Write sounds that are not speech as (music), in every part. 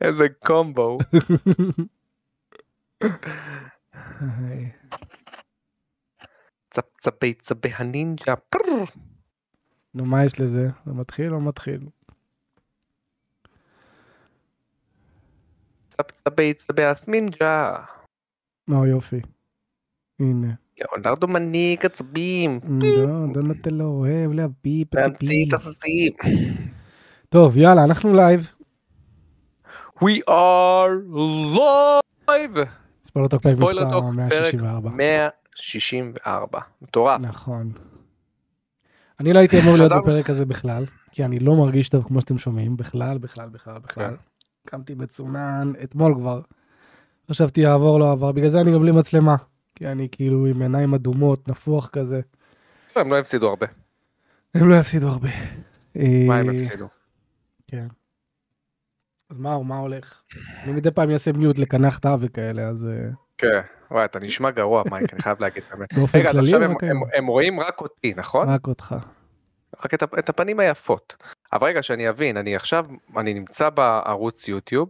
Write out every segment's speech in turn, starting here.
איזה קומבו. צפצפי צפי הנינג'ה. נו, מה יש לזה? זה מתחיל או מתחיל? צפצפי צפי הסמינג'ה. או יופי. הנה. ליאונרדו מנהיג עצבים. לא, דונטלו אוהב להביא להמציא פתקים. תחזים. טוב, יאללה, אנחנו live. We are live. ספוילר טוק פרק ספוילר מספר טוק, 164. 164. מטורף. נכון. אני לא הייתי אמור להיות. בפרק הזה בכלל, כי אני לא מרגיש טוב כמו שאתם שומעים, בכלל, בכלל, בכלל, בכלל. כן. קמתי מצונן אתמול כבר. חשבתי יעבור, לא עבר, בגלל זה אני גם בלי מצלמה. כי אני כאילו עם עיניים אדומות, נפוח כזה. הם לא הפסידו הרבה. הם לא יפסידו הרבה. מה הם אה, הפסידו? כן. אז מה, מה הולך? אני מדי פעם אעשה מיוט לקנחתה וכאלה, אז אה, כן. וואי, אתה נשמע גרוע, מייק, אני חייב להגיד באמת. רגע, אז עכשיו הם- רואים רק אותי, נכון? רק אותך. רק את הפנים היפות. אבל רגע, שאני אבין, אני עכשיו, אני נמצא בערוץ יוטיוב,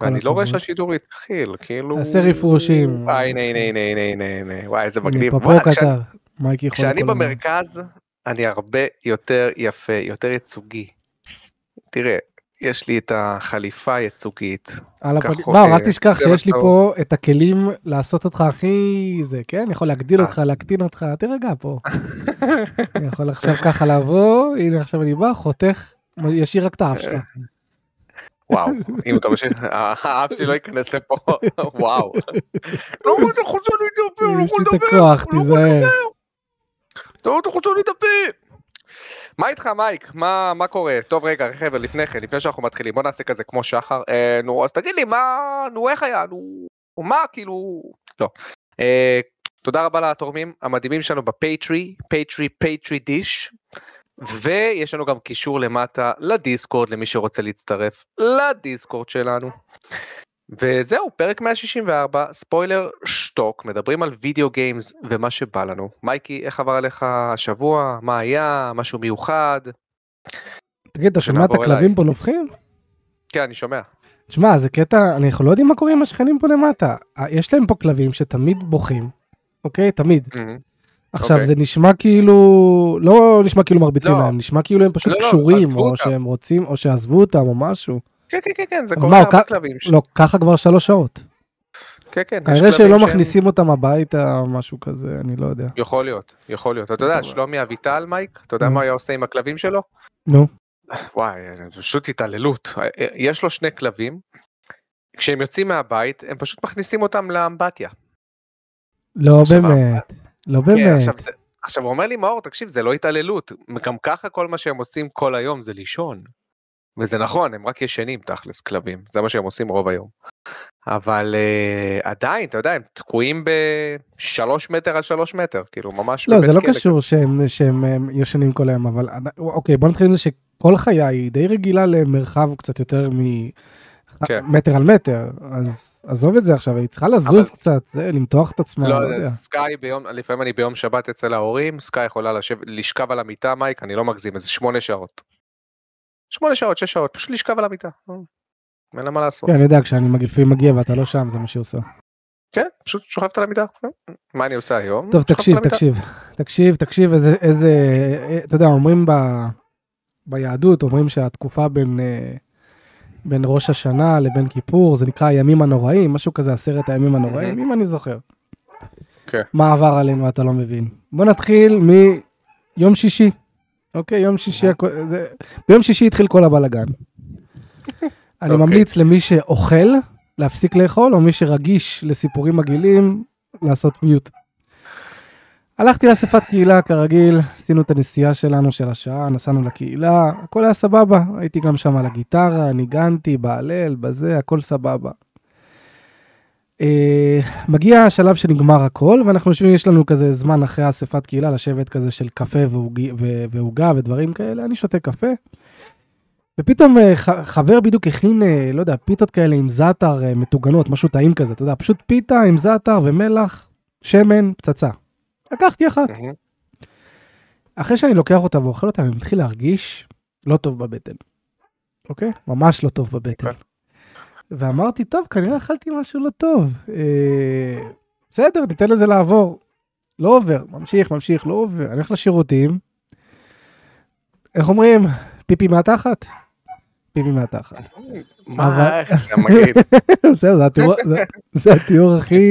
ואני לא רואה. שהשידור התחיל, כאילו... תעשה רפרושים. אה, הנה, הנה, הנה, הנה, הנה, הנה, וואי, איזה מגניב. וואי, כשאני-. במרכז, אני הרבה יותר יפה, יותר ייצוגי. תראה, יש לי את החליפה הייצוגית. על הפנים. כחול, וואו, אה, אל תשכח שיש לי. פה את הכלים לעשות אותך הכי זה, כן? יכול להגדיל אה. אותך, להקטין אותך, תירגע פה. (laughs) אני יכול עכשיו ככה לבוא, הנה עכשיו אני בא, חותך, ישיר רק את האף שלך. וואו, אם אתה ממשיך, האף שלי לא ייכנס לפה, (laughs) וואו. לא, אתה חוזר לדבר, לא יש לי את הכוח, לא תיזהר. לדבר. אתה אתה חוזר לדבר. מה איתך מייק? מה מה קורה? טוב רגע חבר'ה לפני כן, לפני שאנחנו מתחילים, בוא נעשה כזה כמו שחר. אה, נו אז תגיד לי מה, נו איך היה, נו מה כאילו, לא. אה, תודה רבה לתורמים המדהימים שלנו בפטריון, פטריון, פטריון דיש. ויש לנו גם קישור למטה לדיסקורד למי שרוצה להצטרף לדיסקורד שלנו. וזהו, פרק 164, ספוילר שטוק, מדברים על וידאו גיימס ומה שבא לנו. מייקי, איך עבר עליך השבוע? מה היה? משהו מיוחד? תגיד, אתה שומע את הכלבים. פה נובחים? כן, אני שומע. תשמע, זה קטע, אנחנו לא יודעים מה קורה עם השכנים פה למטה. אה, יש להם פה כלבים שתמיד בוכים, אוקיי? תמיד. עכשיו אוקיי. זה נשמע כאילו, לא נשמע כאילו מרביצים לא. להם, נשמע כאילו הם פשוט לא, לא, קשורים, או. שהם רוצים, או שעזבו אותם, או משהו. כן, כן, כן, כן, זה קורה כ- כלבים. לא, ככה כבר שלוש שעות. כן, כן. כנראה שלא שהם- מכניסים אותם הביתה, משהו כזה, אני לא יודע. יכול להיות, יכול להיות. אתה יודע. שלומי אביטל, מייק, אתה יודע. מה היה עושה עם הכלבים שלו? נו, וואי, פשוט התעללות. יש לו שני כלבים, כשהם יוצאים מהבית, הם פשוט מכניסים אותם לאמבטיה. לא באמת, לא כן, באמת. עכשיו הוא אומר לי מאור, תקשיב, זה לא התעללות. גם ככה כל מה שהם עושים כל היום זה לישון. וזה נכון, הם רק ישנים תכלס כלבים, זה מה שהם עושים רוב היום. אבל uh, עדיין, אתה יודע, הם תקועים בשלוש מטר על שלוש מטר, כאילו ממש לא, זה לא קשור. שהם שהם, הם, ישנים כל היום, אבל אוקיי, בוא נתחיל עם זה שכל חיה היא די רגילה למרחב קצת יותר כן. ממטר על מטר, אז עזוב את זה עכשיו, היא צריכה אבל- לזוז קצת, זה, למתוח את עצמה, לא לא, יודע. סקאי ביום, לפעמים אני ביום שבת אצל ההורים, סקאי יכולה לשבת, לשכב על המיטה, מייק, אני לא מגזים, איזה שמונה שעות. שמונה שעות, שש שעות, פשוט לשכב על המיטה. אה, אין לה מה לעשות. כן, אני יודע, כשאני לפעמים מגיע ואתה לא שם, זה מה שהיא עושה. כן, פשוט שוכבת על המיטה. אה, מה אני עושה היום? טוב, תקשיב. תקשיב, תקשיב, תקשיב, איזה, איזה, אתה יודע, אומרים ב, ביהדות, אומרים שהתקופה בין, אה, בין ראש השנה לבין כיפור, זה נקרא הימים הנוראים, משהו כזה, עשרת הימים הנוראים, אם אני זוכר. כן. מה עבר עלינו אתה לא מבין. בוא נתחיל מיום שישי, אוקיי, יום שישי, זה, ביום שישי התחיל כל הבלגן. (laughs) אני אוקיי. ממליץ למי שאוכל להפסיק לאכול, או מי שרגיש לסיפורים מגעילים, לעשות מיוט. הלכתי לאספת קהילה כרגיל, עשינו את הנסיעה שלנו של השעה, נסענו לקהילה, הכל היה סבבה, הייתי גם שם על הגיטרה, ניגנתי, בהלל, בזה, הכל סבבה. אה, מגיע השלב שנגמר הכל, ואנחנו יושבים, יש לנו כזה זמן אחרי אספת קהילה, לשבת כזה של קפה ועוגה ודברים כאלה, אני שותה קפה. ופתאום אה, חבר בדיוק הכין, אה, לא יודע, פיתות כאלה עם זעתר מטוגנות, משהו טעים כזה, אתה יודע, פשוט פיתה עם זעתר ומלח, שמן, פצצה. לקחתי אחת. אחרי שאני לוקח אותה ואוכל אותה, אני מתחיל להרגיש לא טוב בבטן. אוקיי? ממש לא טוב בבטן. ואמרתי, טוב, כנראה אכלתי משהו לא טוב. אה, בסדר, ניתן לזה לעבור. לא עובר, ממשיך, ממשיך, לא עובר. אני הולך לשירותים. איך אומרים? פיפי מהתחת? פיפי מהתחת. מה, איך (laughs) זה מגעיל. בסדר, זה התיאור- הכי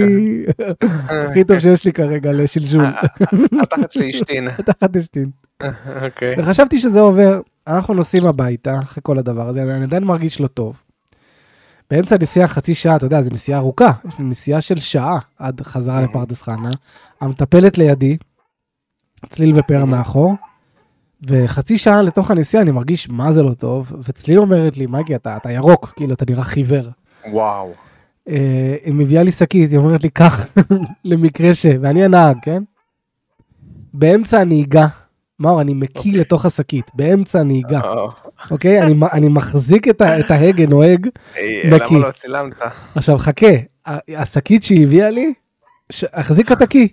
הכי טוב שיש לי כרגע לשלשול. אה, התחת שלי השתין. (laughs) תחת אשתין. אוקיי. וחשבתי שזה עובר, אנחנו נוסעים הביתה אחרי כל הדבר הזה, אני עדיין מרגיש לא טוב. באמצע נסיעה חצי שעה, אתה יודע, זו נסיעה ארוכה, יש לי נסיעה של שעה עד חזרה לפרדס חנה. המטפלת לידי, צליל ופאר מאחור, וחצי שעה לתוך הנסיעה אני מרגיש מה זה לא טוב, וצליל אומרת לי, מגי, אתה, אתה ירוק, כאילו, אתה נראה חיוור. וואו. אה, היא מביאה לי שקית, היא אומרת לי, קח, (laughs) למקרה ש... ואני הנהג, כן? באמצע הנהיגה, מאור, אני מקיא לתוך השקית, באמצע הנהיגה, אה, אוקיי? אני, אני מחזיק את, ה, את ההגה, נוהג. אה, נקי. למה לא צילמת? עכשיו, חכה, השקית שהיא הביאה לי, ש- החזיקה את הקיא.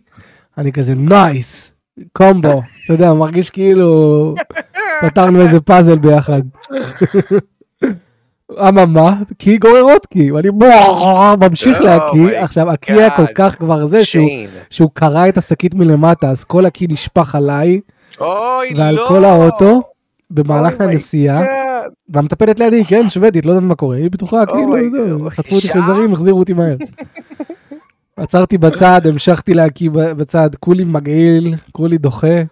אני כזה, nice, combo, אתה יודע, מרגיש כאילו פתרנו איזה פאזל ביחד. אממה, קי גורר עוד קי, ואני ממשיך Oh להקיא, עכשיו הקי היה כל. כך כבר זה שהוא קרע את השקית מלמטה, אז כל הקי נשפך עליי אוי, לא. ועל כל האוטו במהלך Oh הנסיעה. והמטפלת לידי, כן, שוודית, לא יודעת מה קורה, היא בטוחה, כאילו, זהו, God. חטפו אותי שעה? חייזרים, החזירו אותי מהר. עצרתי בצד, המשכתי להקיא בצד, כולי מגעיל, כולי דוחה.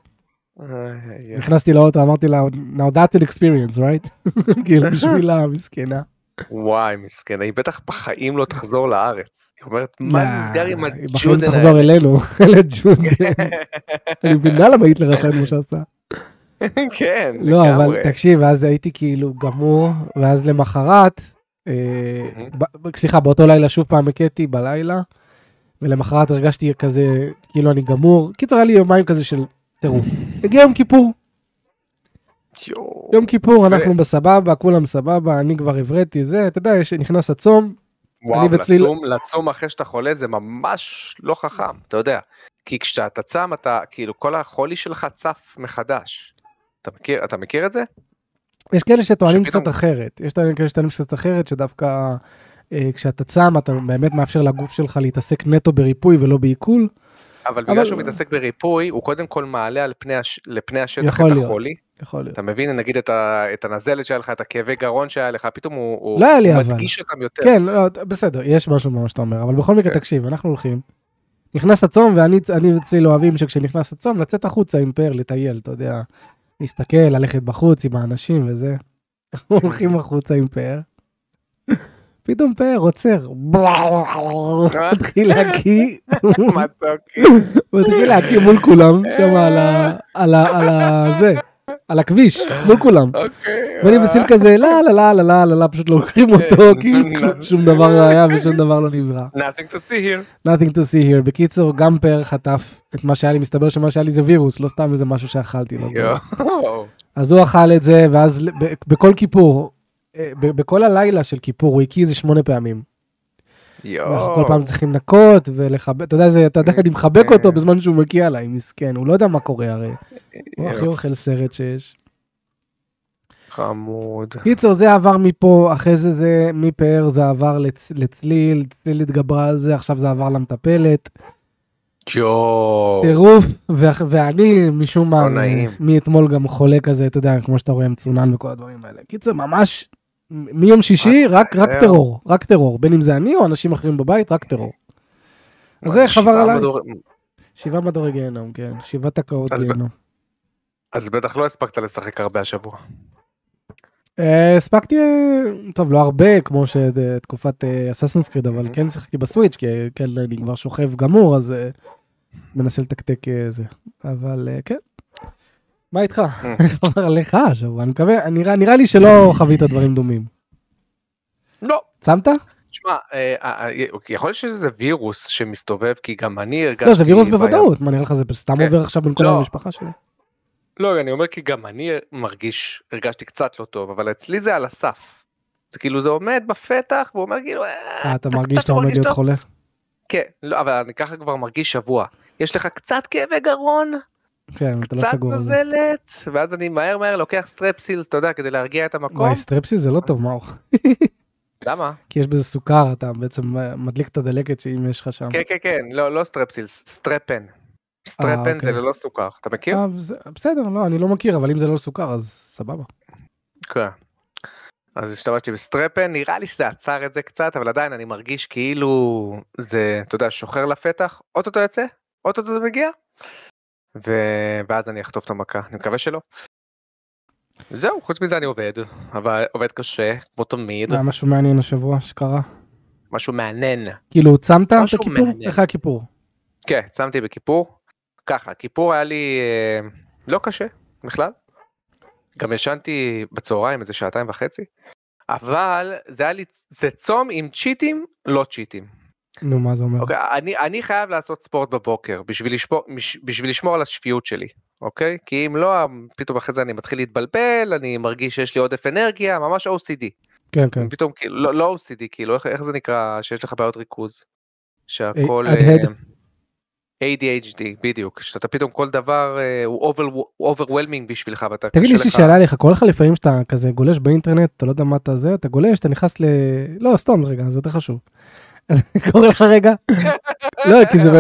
נכנסתי לאוטו, אמרתי לה, now that's an experience, right? (laughs) כאילו, בשבילה, המסכנה. וואי, מסכנה, היא בטח בחיים לא תחזור לארץ. היא אומרת, מה נסגר עם לא, היא בחיים הג'ודן תחזור האלה? אלינו, (laughs) אלה ג'ודן. (laughs) אני מבינה למה היטלר עשה את מה שעשה. (laughs) כן, לא, לגמרי. אבל תקשיב, אז הייתי כאילו גמור, ואז למחרת, אה, סליחה, באותו לילה שוב פעם הכיתי בלילה, ולמחרת הרגשתי כזה, כאילו אני גמור. קיצר, היה לי יומיים כזה של טירוף. הגיע יום כיפור, יום כיפור, אנחנו בסבבה, כולם סבבה, אני כבר הבראתי זה, אתה יודע, יש- נכנס הצום, וואו, אני וצליל- לצום, לצום אחרי שאתה חולה זה ממש לא חכם, אתה יודע. כי כשאתה צם, אתה, כאילו, כל החולי שלך צף מחדש. אתה מכיר, אתה מכיר את זה? יש כאלה שטוענים קצת אחרת, יש כאלה שטוענים קצת אחרת, שדווקא אה, כשאתה צם, אתה באמת מאפשר לגוף שלך להתעסק נטו בריפוי ולא בעיכול. אבל בגלל שהוא מתעסק בריפוי, הוא קודם כל מעלה על פני, הש... לפני השטח את. החולי. יכול להיות. אתה מבין, נגיד את, ה... את הנזלת שהיה לך, את הכאבי גרון שהיה לך, פתאום הוא. לא הוא. מדגיש אותם יותר. כן, לא, בסדר, יש משהו במה שאתה אומר, אבל בכל מקרה, כן. תקשיב, אנחנו הולכים. נכנס הצום, ואני אני וצליל אוהבים שכשנכנס הצום, לצאת החוצה עם פאר, לטייל, אתה יודע, להסתכל, ללכת בחוץ עם האנשים וזה. (laughs) הולכים החוצה עם פאר. פתאום פאר עוצר, מתחיל להקיא, (laughs) מתחיל להקיא מול כולם, שם על. זה, על הכביש, מול כולם. אוקיי. ואני וסיל כזה, לא, לא, לא, לא, לא, לא, לא, פשוט לוקחים אותו, כן. כאילו (laughs) כלום- שום דבר לא היה ושום דבר לא נברא. nothing to see here. nothing to see here. בקיצור, גם פאר חטף את מה שהיה לי, מסתבר שמה שהיה לי זה וירוס, לא סתם איזה משהו שאכלתי. לא טוב. יואו. אז הוא אכל את זה, ואז בכל כיפור, בכל הלילה של כיפור, הוא הקיא איזה שמונה פעמים. ואנחנו כל פעם צריכים לנקות ולחבק, אתה יודע, זה- אתה יודע, אני מחבק אותו בזמן שהוא מקיא עליי, מסכן, הוא לא יודע מה קורה הרי. הוא הכי אוכל סרט שיש. חמוד. קיצר, זה עבר מפה, אחרי זה זה, מפאר זה עבר לצ, לצליל, צליל התגברה על זה, עכשיו זה עבר למטפלת. יואו. טירוף, ואני משום מה, לא. מאתמול גם חולה כזה, אתה יודע, כמו שאתה רואה, מצונן וכל הדברים האלה. קיצר, ממש, מיום שישי, רק, רק. טרור, רק טרור, בין אם זה אני או אנשים אחרים בבית, רק טרור. אז זה חבר עליי. שבעה מדורי גיהנום, כן, שבעה תקעות גיהנום. אז בטח לא הספקת לשחק הרבה השבוע. אה, הספקתי, אה, טוב, לא הרבה, כמו שתקופת אססנס קריד, אבל כן שיחקתי בסוויץ', כי כן, אני כבר שוכב גמור, אז אה, מנסה לתקתק אה, זה. אבל אה, כן. מה איתך? (laughs) איך עבר עליך השבוע? אני מקווה, נראה נראה לי שלא חווית דברים דומים. לא. צמת? תשמע, אה, אה, אה, יכול להיות שזה וירוס שמסתובב, כי גם אני הרגשתי... לא, זה וירוס. בוודאות, מה נראה לך, זה סתם כן. עובר עכשיו בין כל לא. המשפחה שלי? לא, אני אומר כי גם אני מרגיש, הרגשתי קצת לא טוב, אבל אצלי זה על הסף. זה כאילו זה עומד בפתח והוא אומר כאילו, "אה, אה, אתה מרגיש שאתה עומד להיות טוב?" חולה? כן, לא, אבל אני ככה כבר מרגיש שבוע. יש לך קצת כאבי גרון, כן, אתה לא קצת סגור זה. נוזלת, ואז אני מהר מהר לוקח סטרפסילס, אתה יודע, כדי להרגיע את המקום. וואי, סטרפסיל זה לא טוב, מאור. (laughs) למה? כי יש בזה סוכר, אתה בעצם מדליק את הדלקת שאם יש לך שם. כן, כן, כן, לא, לא סטרפסילס, סטרפן. סטרפן זה אוקיי. ללא סוכר, אתה מכיר? אה, בסדר, לא, אני לא מכיר, אבל אם זה לא סוכר, אז סבבה. כן. אז השתמשתי בסטרפן, נראה לי שזה עצר את זה קצת, אבל עדיין אני מרגיש כאילו זה, אתה יודע, שוחר לפתח, אוטוטו יוצא, אוטוטו זה מגיע, ו... ואז אני אחטוף את המכה, אני מקווה שלא. זהו, חוץ מזה אני עובד, אבל עובד קשה, כמו תמיד, היה משהו מעניין השבוע שקרה. משהו מעניין. כאילו, צמת? מעניין. איך היה כיפור? כן, צמתי בכיפור. ככה, כיפור היה לי אה, לא קשה בכלל. גם ישנתי בצהריים איזה שעתיים וחצי. אבל זה היה לי, זה צום עם צ'יטים, לא צ'יטים. נו, מה זה אומר? אוקיי, אני, אני חייב לעשות ספורט בבוקר בשביל לשמור, בשביל לשמור על השפיות שלי, אוקיי? כי אם לא, פתאום אחרי זה אני מתחיל להתבלבל, אני מרגיש שיש לי עודף אנרגיה, ממש OCD. כן, כן. פתאום כאילו, לא, לא OCD, כאילו, איך, איך זה נקרא שיש לך בעיות ריכוז? שהכל... אה, ADHD, בדיוק, שאתה פתאום כל דבר אה, הוא over, הוא overwhelming בשבילך ואתה תגיד לי, יש שאלה עליך, קורה לך לפעמים שאתה כזה גולש באינטרנט, אתה לא יודע מה אתה זה, אתה גולש, אתה נכנס ל... לא, סתום רגע, זה יותר חשוב. (laughs) קורה לך רגע? (laughs) לא, כי זה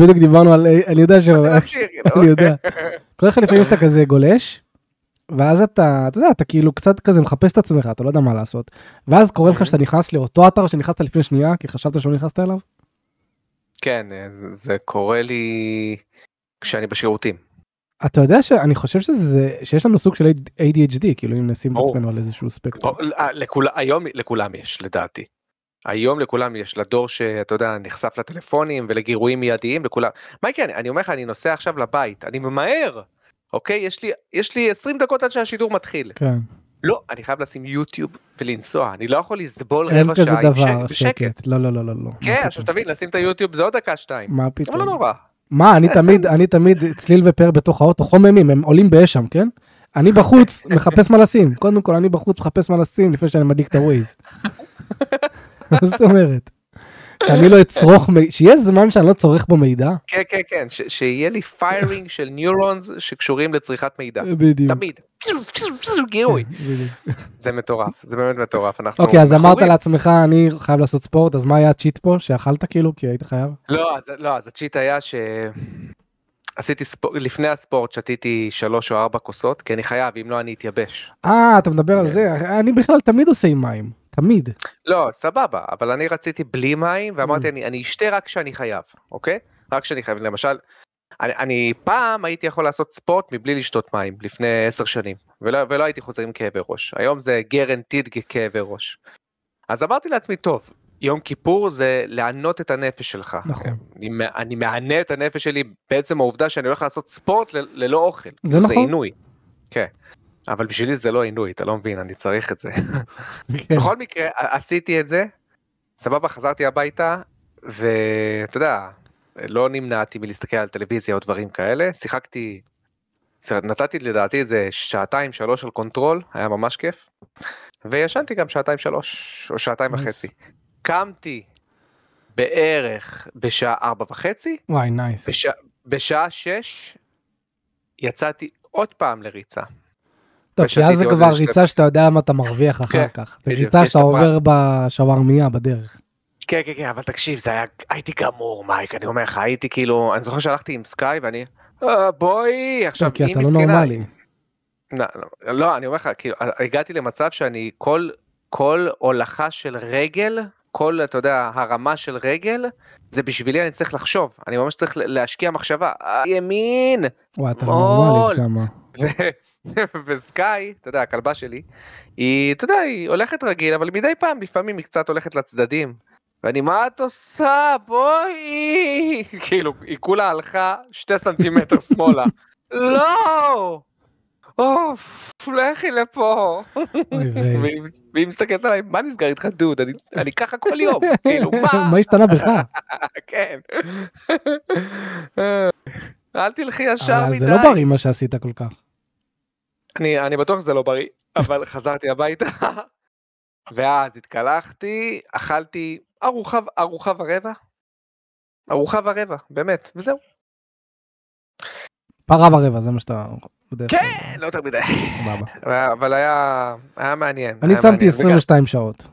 בדיוק דיברנו על... אני יודע ש... (laughs) אני יודע. קורה לך לפעמים שאתה כזה גולש, ואז אתה, אתה יודע, אתה כאילו קצת כזה מחפש את עצמך, אתה לא יודע מה לעשות. ואז קורה לך שאתה נכנס לאותו אתר שנכנסת לפני שנייה, כי חשבת שלא נכנסת אליו? כן, אה, זה, זה קורה לי כשאני בשירותים. אתה יודע שאני חושב שזה, שיש לנו סוג של ADHD, כאילו אם נשים את. עצמנו על איזשהו ספקטרום. אה, לכול, היום לכולם יש לדעתי. היום לכולם יש, לדור שאתה יודע נחשף לטלפונים ולגירויים מיידיים לכולם. מה יקרה, אני- אני אומר לך אני נוסע עכשיו לבית, אני ממהר, אוקיי? יש לי, יש לי 20 דקות עד שהשידור מתחיל. כן, לא, אני חייב לשים יוטיוב ולנסוע, אני לא יכול לסבול אין רבע כזה שעה עם דבר, שק- בשקט. שקט. לא, לא, לא, לא, לא. כן, עכשיו? תבין, לשים את היוטיוב זה עוד דקה שתיים. מה אבל פתאום? לא נורא. מה, אני תמיד, אני תמיד צליל ופאר בתוך האוטו, חוממים, הם עולים באש שם, כן? אני בחוץ מחפש מה לשים. קודם כל, אני בחוץ מחפש מה לשים לפני שאני מדליק את הווייז. (laughs) מה זאת אומרת? שאני לא אצרוך, שיהיה זמן שאני לא צורך בו מידע. כן, כן, כן, שיהיה לי firing של neurons שקשורים לצריכת מידע. בדיוק. תמיד. גירוי. כן. זה מטורף, זה באמת מטורף. אוקיי, אז אמרת. לעצמך, אני חייב לעשות ספורט, אז מה היה הצ'יט פה שאכלת כאילו, כי היית חייב? לא, אז, לא, הצ'יט היה ש... עשיתי ספורט, לפני הספורט שתיתי שלוש או ארבע כוסות, כי אני חייב, אם לא אני אתייבש. אה, אתה מדבר על כן. זה, אני בכלל תמיד עושה עם מים, תמיד. לא, סבבה, אבל אני רציתי בלי מים, Mm. ואמרתי, אני, אני אשתה רק כשאני חייב, אוקיי? רק כשאני חייב. למשל, אני, אני פעם הייתי יכול לעשות ספורט מבלי לשתות מים, לפני עשר שנים, ולא, ולא הייתי חוזר עם כאבי ראש. היום זה גרנטיד כאבי ראש. אז אמרתי לעצמי, טוב, יום כיפור זה לענות את הנפש שלך. נכון. אני, אני מענה את הנפש שלי בעצם העובדה שאני הולך לעשות ספורט ל, ללא אוכל. זה כאילו, זה נכון. עינוי. כן. אבל בשבילי זה לא עינוי, אתה לא מבין, אני צריך את זה. כן. בכל מקרה, עשיתי את זה, סבבה, חזרתי הביתה, ואתה יודע, לא נמנעתי מלהסתכל על טלוויזיה או דברים כאלה, שיחקתי, נתתי לדעתי איזה שעתיים שלוש על Control, היה ממש כיף, וישנתי גם שעתיים שלוש, או שעתיים. וחצי. קמתי בערך בשעה ארבע וחצי, וואי, nice. בש... בשעה שש יצאתי עוד פעם לריצה. טוב, כי אז זה כבר ריצה שאתה יודע מה אתה מרוויח אחר כן, כך. זה ריצה שאתה את עובר. בשווארמיה בדרך. כן, כן, כן, אבל תקשיב, זה היה, הייתי גמור, מייק, אני אומר לך, הייתי כאילו, אני זוכר שהלכתי עם סקאי ואני, "אה, בואי, עכשיו, טוב, כי אתה לא. נורמלי. לא, לא, לא, אני אומר לך, כאילו, הגעתי למצב שאני, כל, כל הולכה של רגל, כל, אתה יודע, הרמה של רגל, זה בשבילי אני צריך לחשוב, אני ממש צריך להשקיע מחשבה, "אה, ימין, שמאל. (laughs) וסקאי, אתה יודע, הכלבה שלי, היא, אתה יודע, היא הולכת רגיל, אבל מדי פעם, לפעמים היא קצת הולכת לצדדים. ואני, מה את עושה? בואי! (laughs) כאילו, היא כולה הלכה שתי סנטימטר שמאלה. (laughs) לא! אוף, לכי לפה. והיא- מסתכלת עליי, מה נסגר איתך דוד? אני- ככה כל יום, (laughs) כאילו, מה? מה השתנה בך? (laughs) כן. (laughs) אל תלכי ישר מדי. זה לא בריא מה שעשית כל כך. אני, בטוח שזה לא בריא, אבל חזרתי הביתה, ואז התקלחתי, אכלתי ארוחה ורבע, ארוחה ורבע, באמת, וזהו. פרה ורבע, זה מה שאתה... כן, לא יותר מדי. אבל היה מעניין. אני צמתי מעניין. 22 שעות.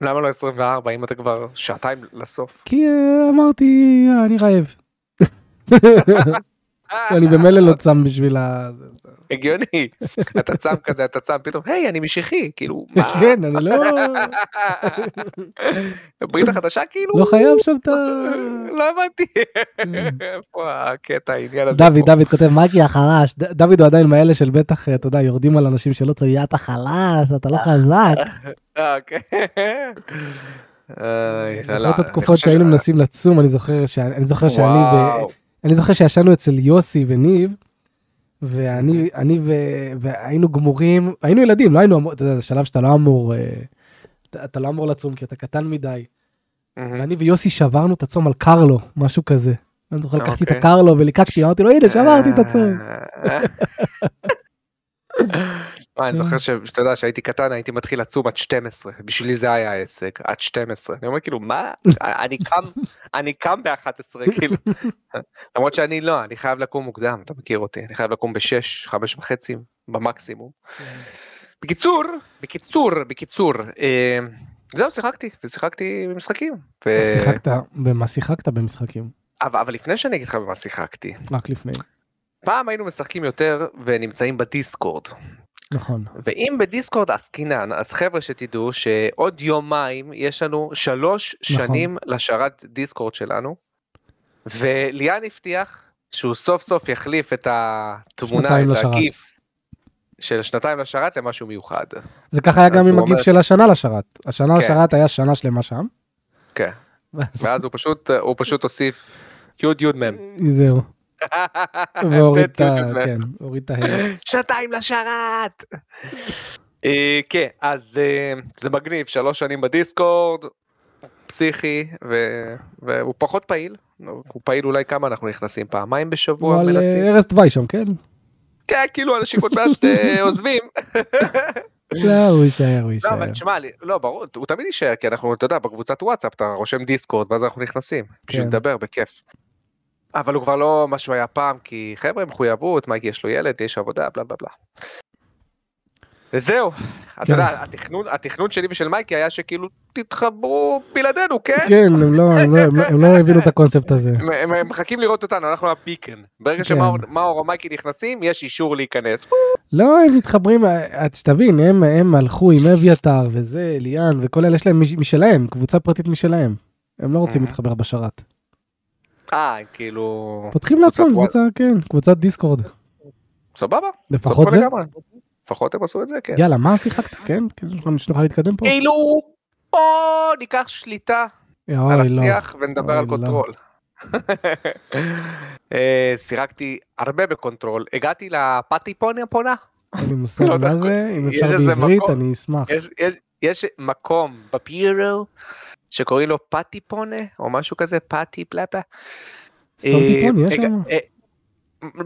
למה לא 24 אם אתה כבר שעתיים לסוף? כי אה, אמרתי, "אה, אני רעב. (laughs) אני במילא לא צם בשביל ה... הגיוני. (laughs) אתה צם כזה, אתה צם, פתאום, היי, אני משיחי, כאילו, מה? (laughs) כן, אני לא... (laughs) ברית החדשה כאילו? לא חייב שם את ה... לא הבנתי. איפה הקטע, העניין הזה? דוד? דוד כותב, מייקי החלש. דוד הוא עדיין מאלה של בטח, אתה יודע, יורדים על אנשים שלא צועקים, אתה חלש, אתה לא חזק. אה, אוקיי. לא, התקופות שהיינו מנסים לצום, אני זוכר שאני. אני זוכר שישנו אצל יוסי וניב, ואני אני ו... והיינו גמורים, היינו ילדים, לא היינו אמור, אתה יודע, זה שלב שאתה לא אמור, אה, אתה, אתה לא אמור לצום כי אתה קטן מדי. מהמם. ואני ויוסי שברנו את הצום על קרלו, משהו כזה. אני זוכר, לקחתי את אוקיי. הקרלו וליקקתי, אמרתי לו, הנה, שברתי את הצום. (laughs) אה. מה, אני זוכר ש- שאתה יודע שהייתי קטן הייתי מתחיל לצום עד 12 בשבילי זה היה העסק עד 12 אני אומר כאילו מה אני קם אני קם ב-11 (laughs) כאילו למרות שאני לא אני חייב לקום מוקדם אתה מכיר אותי אני חייב לקום ב-6 5 וחצי במקסימום. בקיצור בקיצור בקיצור אה, זהו שיחקתי ושיחקתי במשחקים. שיחקת, במה שיחקת במשחקים? אבל אבל לפני שאני אגיד לך במה שיחקתי רק לפני. פעם היינו משחקים יותר ונמצאים בדיסקורד נכון. ואם בדיסקורד עסקינן אז חבר'ה שתדעו שעוד יומיים יש לנו שלוש נכון. שנים לשרת דיסקורד שלנו. וליאן הבטיח שהוא סוף סוף יחליף את התמונה את. הגיף של שנתיים לשרת למשהו מיוחד. זה ככה היה גם עם הגיף אומר- של השנה לשרת. השנה כן. לשרת היה שנה שלמה שם. כן. ואז הוא פשוט הוא פשוט הוסיף יוד יוד מם. זהו. והוריד את ה... כן, הוריד את. (laughs) שנתיים לשרת. אה, כן אז אה, זה מגניב שלוש שנים בדיסקורד פסיכי והוא פחות פעיל הוא פעיל אולי כמה אנחנו נכנסים פעמיים בשבוע מנסים אה, ארז תוואי שם, כן? כן כאילו אנשים עוד (laughs) מעט עוזבים. (laughs) לא, הוא יישאר, הוא לא יישאר. אבל תשמע לא ברור הוא תמיד יישאר כי אנחנו אתה יודע בקבוצת וואטסאפ אתה רושם דיסקורד ואז אנחנו נכנסים בשביל כן. לדבר בכיף. אבל הוא כבר לא מה שהוא היה פעם כי חבר'ה מחויבות מייק יש לו ילד יש עבודה בלה בלה בלה. וזהו, אתה כן. יודע, התכנון, התכנון שלי ושל מייקי היה שכאילו תתחברו בלעדינו, כן? כן, הם לא- הם לא- הם לא- לא (laughs) הבינו את הקונספט הזה. הם, הם, הם מחכים לראות אותנו, אנחנו הביקן. ברגע כן. שמאור מאור או מייקי נכנסים, יש אישור להיכנס. לא, הם מתחברים, אה, שתבין, הם, הם הלכו עם אביתר וזה, ליאן וכל אלה, יש להם מש- משלהם, קבוצה פרטית משלהם. הם לא רוצים Mhm. להתחבר בשרת. אה, כאילו... פותחים לעצמם קבוצה, כן, קבוצת דיסקורד. סבבה, לפחות זה. לפחות הם עשו את זה, כן. יאללה, מה שיחקת? כן, כן, שנוכל להתקדם פה. כאילו, בוא ניקח שליטה על. השיח ונדבר על. Control. (laughs) אה, שיחקתי הרבה ב Control, הגעתי לפאטי פונה פונה. אין לי (laughs) מושג לא מה זה, אם אפשר בעברית. אני אשמח. יש מקום בפיירו שקוראים לו פאטי פונה או משהו כזה פאטי פלאפה. אה,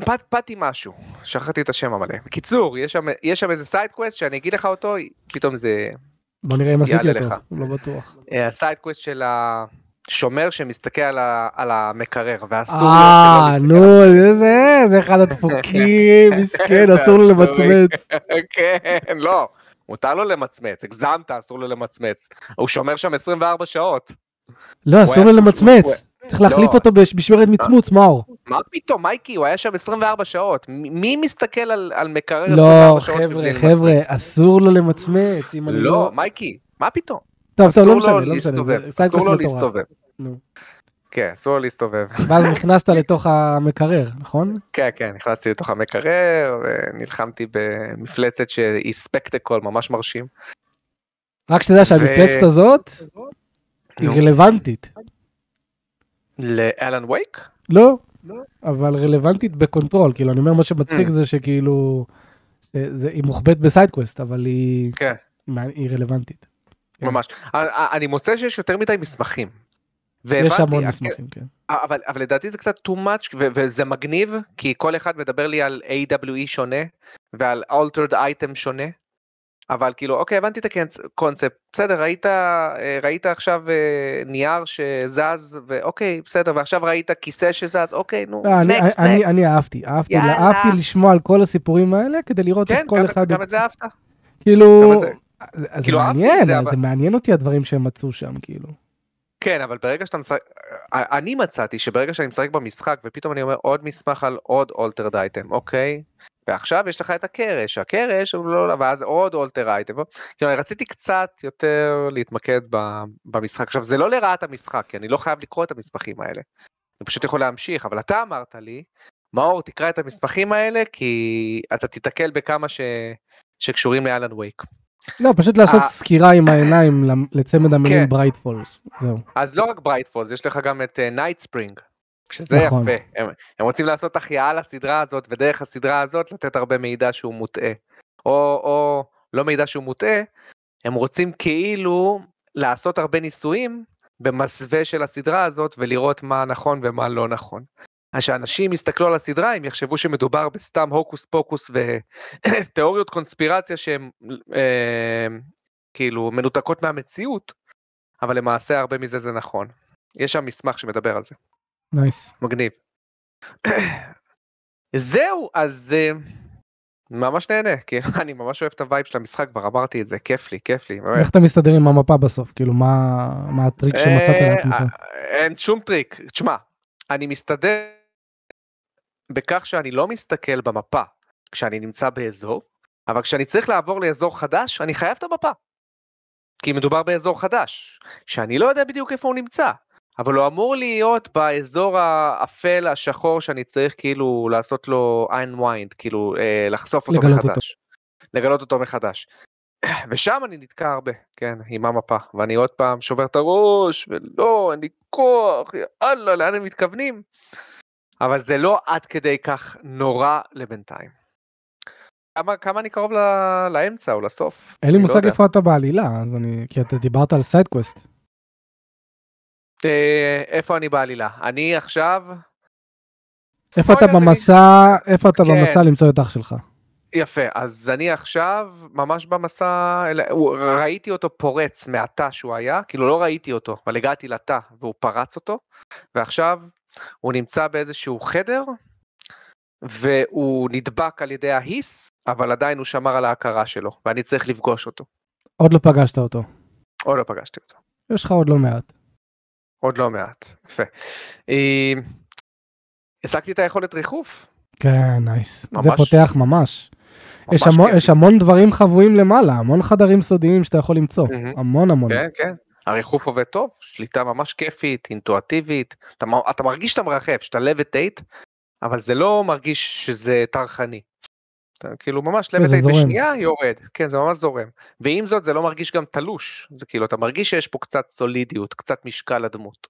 פט, פאטי משהו, שכחתי את השם המלא. בקיצור, יש שם, יש שם איזה side quest שאני אגיד לך אותו, פתאום זה בוא נראה אם עשיתי אותו, לך. לא בטוח. ה side quest של השומר שמסתכל על, ה, על המקרר, ואסור אה, לו שלא נו, זה זה, זה אחד הדפוקים, (laughs) מסכן, אסור לו למצמץ. (laughs) כן, לא, מותר לו למצמץ, הגזמת, אסור לו למצמץ. הוא שומר שם 24 שעות. לא, אסור לו למצמץ. צריך להחליף לא, אותו במשמרת מצמוץ, מאור. מה פתאום, מייקי, הוא היה שם 24 שעות. מי מסתכל על, מקרר לא, 24 שעות חבר'ה, מבלי חבר'ה, למצמץ? אסור לו למצמץ. לא, לא... מייקי, מה פתאום? טוב, טוב, לא משנה, לא משנה. אסור לו. להסתובב. כן, אסור להסתובב. (laughs) ואז נכנסת לתוך המקרר, נכון? כן, כן, נכנסתי לתוך המקרר, ונלחמתי במפלצת שהיא spectacle ממש מרשים. רק שתדע שהמפלצת הזאת היא. רלוונטית. ל Alan Wake? לא, אבל רלוונטית ב Control, כאילו, אני אומר מה שמצחיק Mm. זה שכאילו, אה, היא מוחבאת ב side quest, אבל היא כן, רלוונטית. כן. ממש. אני מוצא שיש יותר מדי מסמכים. יש והבנתי, המון הקטע- מסמכים, כן. אבל, אבל לדעתי זה קצת too much ו- וזה מגניב כי כל אחד מדבר לי על AWE שונה ועל altered item שונה. אבל כאילו, אוקיי, הבנתי את הקונספט, בסדר, ראית, אה, ראית עכשיו אה, נייר שזז, ואוקיי, בסדר, ועכשיו ראית כיסא שזז, אוקיי, נו, לא, אני- נקסט, אני-. אני אהבתי, אהבתי, יאללה. אהבתי לשמוע על כל הסיפורים האלה כדי לראות כן, איך כל גם- אחד, גם הוא- את זה אהבת? כאילו, גם את זה. כאילו, את מעניין, זה, אבל- זה מעניין אותי הדברים שהם מצאו שם, כאילו. כן, אבל ברגע שאתה משחק, אני מצאתי שברגע שאני משחק במשחק ופתאום אני אומר עוד מסמך על עוד אולטרד אייטם, אוקיי? ועכשיו יש לך את הקרש, הקרש הוא לא, ואז עוד אולטר אייטם, אני רציתי קצת יותר להתמקד במשחק, עכשיו זה לא לרעת המשחק, כי אני לא חייב לקרוא את המסמכים האלה, אני פשוט יכול להמשיך, אבל אתה אמרת לי, מאור תקרא את המסמכים האלה כי אתה תיתקל בכמה ש... שקשורים ל Alan Wake. לא, פשוט לעשות אה. סקירה עם העיניים לצמד המילים כן. Bright Falls, זהו. אז לא רק Bright Falls, יש לך גם את Night Springs, שזה נכון. יפה. הם, רוצים לעשות החייאה לסדרה הזאת, ודרך הסדרה הזאת לתת הרבה מידע שהוא מוטעה. או לא מידע שהוא מוטעה, הם רוצים כאילו לעשות הרבה ניסויים במסווה של הסדרה הזאת, ולראות מה נכון ומה לא נכון. אז שאנשים יסתכלו על הסדרה, הם יחשבו שמדובר בסתם הוקוס פוקוס ותיאוריות (coughs) קונספירציה שהן אה, כאילו מנותקות מהמציאות, אבל למעשה הרבה מזה זה נכון. יש שם מסמך שמדבר על זה, nice. מגניב. (coughs) זהו, אז אה, ממש נהנה, כי (laughs) אני ממש אוהב את ה vibe של המשחק, כבר אמרתי את זה, כיף לי, כיף לי. באמת. איך אתה מסתדר עם המפה בסוף? כאילו, מה מה הטריק שמצאת אה, לעצמך? אין שום טריק. תשמע, אני מסתדר בכך שאני לא מסתכל במפה כשאני נמצא באזור, אבל כשאני צריך לעבור לאזור חדש, אני חייב את המפה. כי מדובר באזור חדש, שאני לא יודע בדיוק איפה הוא נמצא, אבל הוא אמור להיות באזור האפל השחור שאני צריך כאילו לעשות לו unwind, כאילו אה, לחשוף אותו לגלות מחדש. לגלות אותו מחדש. ושם אני נתקע הרבה, כן, עם המפה, ואני עוד פעם שובר את הראש, ולא, אין לי כוח, יאללה, לאן הם מתכוונים? אבל זה לא עד כדי כך נורא לבינתיים. כמה, כמה אני קרוב ל, לאמצע או לסוף? אין לי לא מושג יודע. איפה אתה בעלילה, אז אני... כי אתה דיברת על side quest. אה, איפה אני בעלילה? אני עכשיו... איפה אתה במסע, איפה אתה כן. במסע למצוא את אח שלך? יפה, אז אני עכשיו ממש במסע, ראיתי אותו פורץ מהתא שהוא היה, כאילו לא ראיתי אותו, אבל הגעתי לתא והוא פרץ אותו, ועכשיו הוא נמצא באיזשהו חדר, והוא נדבק על ידי ההיס, אבל עדיין הוא שמר על ההכרה שלו, ואני צריך לפגוש אותו. עוד לא פגשת אותו. עוד לא פגשתי אותו. יש לך עוד לא מעט. עוד לא מעט, יפה. אה, השגתי את היכולת ריחוף. כן, נייס. ממש- זה פותח ממש. יש המון, כיף. יש המון דברים חבויים למעלה, המון חדרים סודיים שאתה יכול למצוא. המון המון. כן, כן. הריחוף עובד טוב, שליטה ממש כיפית, אינטואטיבית. אתה, אתה מרגיש שאתה מרחף, שאתה levitate, אבל זה לא מרגיש שזה טרחני. אתה כאילו ממש זורם. בשנייה יורד, כן זה ממש זורם. ועם זאת זה לא מרגיש גם תלוש, זה כאילו אתה מרגיש שיש פה קצת סולידיות, קצת משקל לדמות.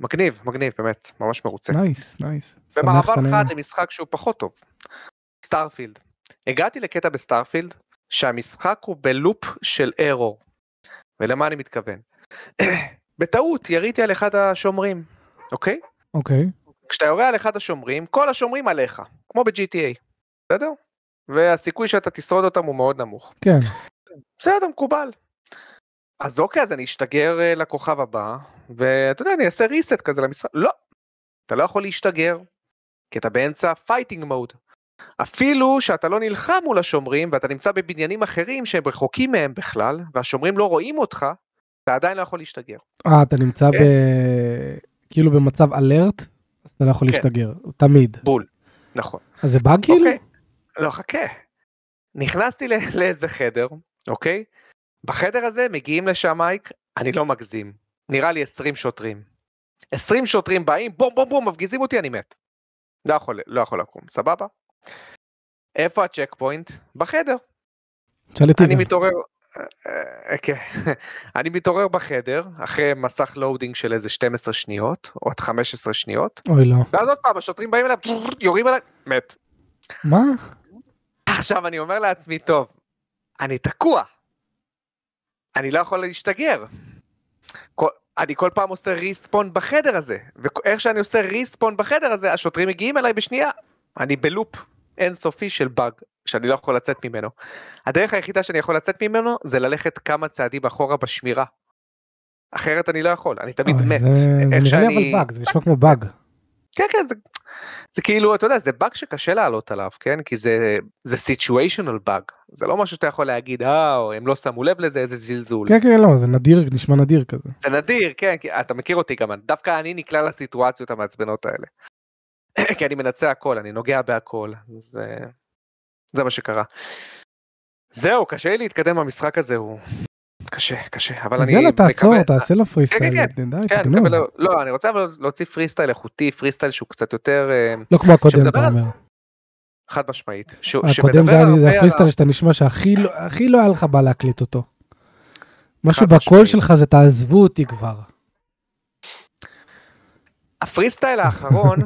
מגניב, מגניב, באמת, ממש מרוצה. nice, nice. במעבר. חד למשחק שהוא פחות טוב. Starfield. הגעתי לקטע ב Starfield שהמשחק הוא ב loop של error. ולמה אני מתכוון? (clears throat) בטעות יריתי על אחד השומרים, אוקיי? אוקיי. כשאתה יורה על אחד השומרים, כל השומרים עליך, כמו ב-GTA, בסדר? והסיכוי שאתה תשרוד אותם הוא מאוד נמוך. כן. בסדר, מקובל. אז אוקיי, אז אני אשתגר אה, לכוכב הבא, ואתה יודע, אני אעשה reset כזה למשחק. לא, אתה לא יכול להשתגר, כי אתה באמצע fighting mode. אפילו שאתה לא נלחם מול השומרים, ואתה נמצא בבניינים אחרים שהם רחוקים מהם בכלל, והשומרים לא רואים אותך, אתה עדיין לא יכול להשתגר. אה, אתה נמצא ב... כן. כאילו במצב alert, אז אתה לא יכול כן. להשתגר, תמיד. בול. נכון. אז זה באג כאילו? אוקיי. לא, חכה. נכנסתי ל- לאיזה חדר, אוקיי? בחדר הזה מגיעים לשם מייק, אני לא מגזים. נראה לי 20 שוטרים. 20 שוטרים באים, בום בום בום, מפגיזים אותי, אני מת. לא יכול, לא יכול לקום, סבבה? איפה ה checkpoint? בחדר. תשאל אותי אני. מתעורר, אה, כן. (laughs) אני מתעורר בחדר, אחרי מסך loading של איזה 12 שניות, או עד 15 שניות, אוי לא. ואז עוד פעם השוטרים באים אליו, יורים עליי, מת. מה? עכשיו אני אומר לעצמי, טוב, אני תקוע. אני לא יכול להשתגר. כל, אני כל פעם עושה ריספון בחדר הזה, ואיך שאני עושה ריספון בחדר הזה, השוטרים מגיעים אליי בשנייה. אני בלופ אינסופי של באג, שאני לא יכול לצאת ממנו. הדרך היחידה שאני יכול לצאת ממנו זה ללכת כמה צעדים אחורה בשמירה. אחרת אני לא יכול, אני תמיד אוי, מת. זה נראה לי אבל באג, זה נשמע כמו באג. כן כן זה, זה כאילו אתה יודע זה באג שקשה לעלות עליו כן כי זה זה situational bug זה לא משהו שאתה יכול להגיד אה הם לא שמו לב לזה איזה זלזול כן, כן, לא, זה נדיר, נשמע נדיר כזה. זה נדיר כן כי אתה מכיר אותי גם דווקא אני נקלע לסיטואציות המעצבנות האלה. (coughs) כי אני מנסה הכל אני נוגע בהכל זה זה מה שקרה. זהו קשה לי להתקדם במשחק הזה הוא קשה קשה אבל אז אני יאללה, תעצור, מקווה- תעשה לו פרי סטייל, כן, די, כן, תגנוז. מקווה- לא אני רוצה אבל להוציא פרי סטייל איכותי פרי סטייל שהוא קצת יותר אה, לא כמו הקודם, אתה אומר. חד משמעית. שהוא- הקודם זה היה הפרי סטייל שאתה נשמע שהכי לא- לא היה לך בא להקליט אותו. משהו בקול. שלך זה תעזבו אותי כבר. הפרי סטייל האחרון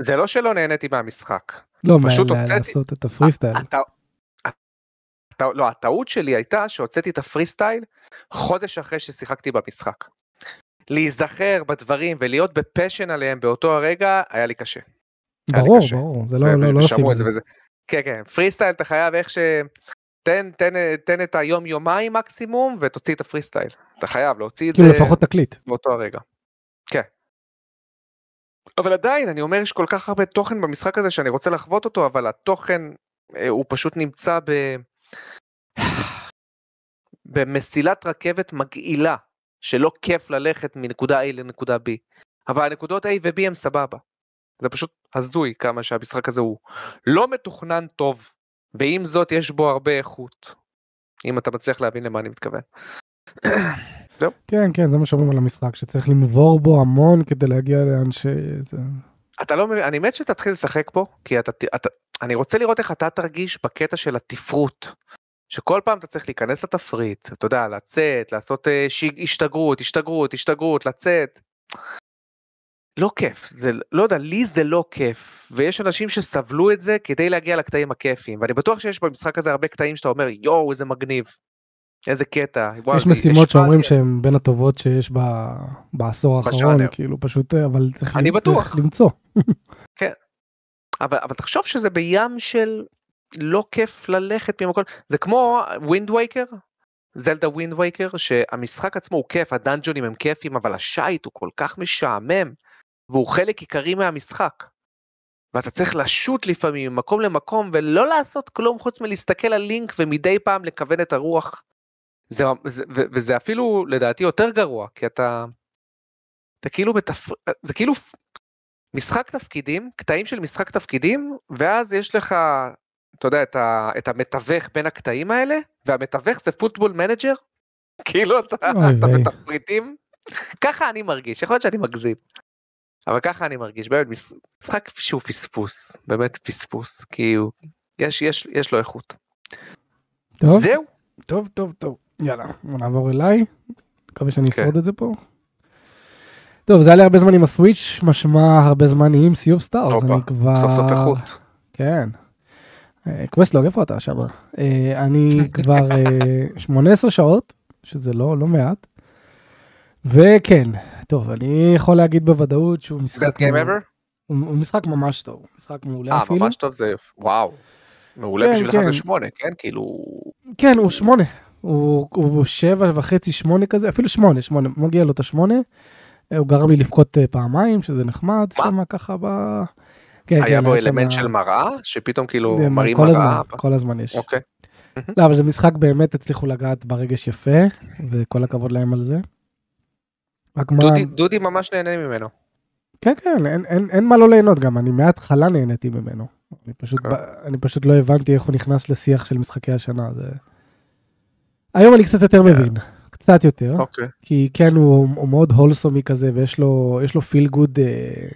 זה לא שלא נהניתי מהמשחק. לא, מה, פשוט לה- הוצאתי- לעשות את הפרי סטייל. לא, הטעות שלי הייתה שהוצאתי את הפרי סטייל חודש אחרי ששיחקתי במשחק. להיזכר בדברים ולהיות ב passion עליהם באותו הרגע היה לי קשה. לי ברור. ברור, זה לא לא- לא עושים את את זה. וזה. כן כן פרי סטייל אתה חייב איך ש... תן, תן, תן את היום יומיים מקסימום ותוציא את הפרי סטייל. אתה חייב להוציא את זה. כאילו לפחות תקליט. באותו הרגע. אבל עדיין אני אומר יש כל כך הרבה תוכן במשחק הזה שאני רוצה לחוות אותו אבל התוכן אה, הוא פשוט נמצא ב... (sighs) במסילת רכבת מגעילה שלא כיף ללכת מנקודה A לנקודה B. אבל הנקודות A ו-B הם סבבה. זה פשוט הזוי כמה שהמשחק הזה הוא לא מתוכנן טוב ועם זאת יש בו הרבה איכות. אם אתה מצליח להבין למה אני מתכוון. (clears throat) כן, כן, זה מה שאומרים על המשחק, שצריך לנבור בו המון כדי להגיע לאן ש... זה- אתה לא מבין, אני מת שתתחיל לשחק פה, כי אתה, אתה, אני רוצה לראות איך אתה תרגיש בקטע של התפרוט. שכל פעם אתה צריך להיכנס לתפריט, אתה יודע, לצאת, לעשות אה, ש... השתגרות, השתגרות, השתגרות, לצאת. לא כיף, זה לא יודע, לי זה לא כיף, ויש אנשים שסבלו את זה כדי להגיע לקטעים הכיפיים, ואני בטוח שיש במשחק הזה הרבה קטעים שאתה אומר, יואו, איזה מגניב. איזה קטע. וואו, יש משימות שאומרים. שהן בין הטובות שיש ב- בעשור האחרון. כאילו פשוט, אה, אבל צריך אני צריך בטוח. למצוא. (laughs) אבל, אבל תחשוב שזה בים של לא כיף ללכת ממקום, זה כמו Wind Waker, Zelda Wind Waker, שהמשחק עצמו הוא כיף, הדאנג'ונים הם כיפים, אבל השייט הוא כל כך משעמם, והוא חלק עיקרי מהמשחק. ואתה צריך לשוט לפעמים ממקום למקום ולא לעשות כלום חוץ מלהסתכל על לינק ומדי פעם לכוון את הרוח. זה, זה, ו- וזה אפילו לדעתי יותר גרוע, כי אתה, אתה כאילו בתפ... זה כאילו משחק תפקידים, קטעים של משחק תפקידים, ואז יש לך, אתה יודע, את, ה, את המתווך בין הקטעים האלה, והמתווך זה Football Manager, (laughs) כאילו אתה, אתה. בתפריטים, ככה אני מרגיש, יכול להיות שאני מגזים, אבל ככה אני מרגיש, באמת מש- משחק שהוא פספוס, באמת פספוס, כי הוא, יש, יש, יש לו איכות. טוב, זהו, טוב, טוב, טוב, יאללה, נעבור אליי, מקווה שאני כן. אשרוד את זה פה. טוב, זה היה לי הרבה זמן עם ה Switch, משמע הרבה זמן עם Sea of Stars, אני כבר... סוף סוף איכות. כן. אה, quest log, איפה אתה שם? אה, אני (laughs) כבר אה, 18 שעות, שזה לא, לא מעט. וכן, טוב, אני יכול להגיד בוודאות שהוא best משחק, game מעולה. ever? הוא, משחק ממש טוב, משחק מעולה אה, אפילו. ממש טוב זה, וואו. מעולה כן, בשבילך כן. זה שמונה, כן? כאילו, כן, הוא שמונה. הוא, הוא שבע וחצי, שמונה כזה, אפילו שמונה, שמונה, מגיע לו את השמונה. הוא גרם לי לבכות אה, פעמיים, שזה נחמד? שם ככה ב... כן, היה כן, בו אלמנט של מראה, שפתאום כאילו מראים כל הזמן, מראה. כל הזמן יש. אוקיי. לא, אבל זה משחק באמת הצליחו לגעת ברגש יפה, וכל הכבוד להם על זה. מה, דודי- דודי ממש נהנה ממנו. כן, כן, אין, אין, אין מה לא ליהנות גם, אני מההתחלה נהניתי ממנו. אני פשוט, כן. ב- אני פשוט לא הבנתי איך הוא נכנס לשיח של משחקי השנה. זה... היום אני קצת יותר מבין, קצת יותר, אוקיי. כי כן, הוא, הוא מאוד הולסומי כזה, ויש לו, פיל גוד אה,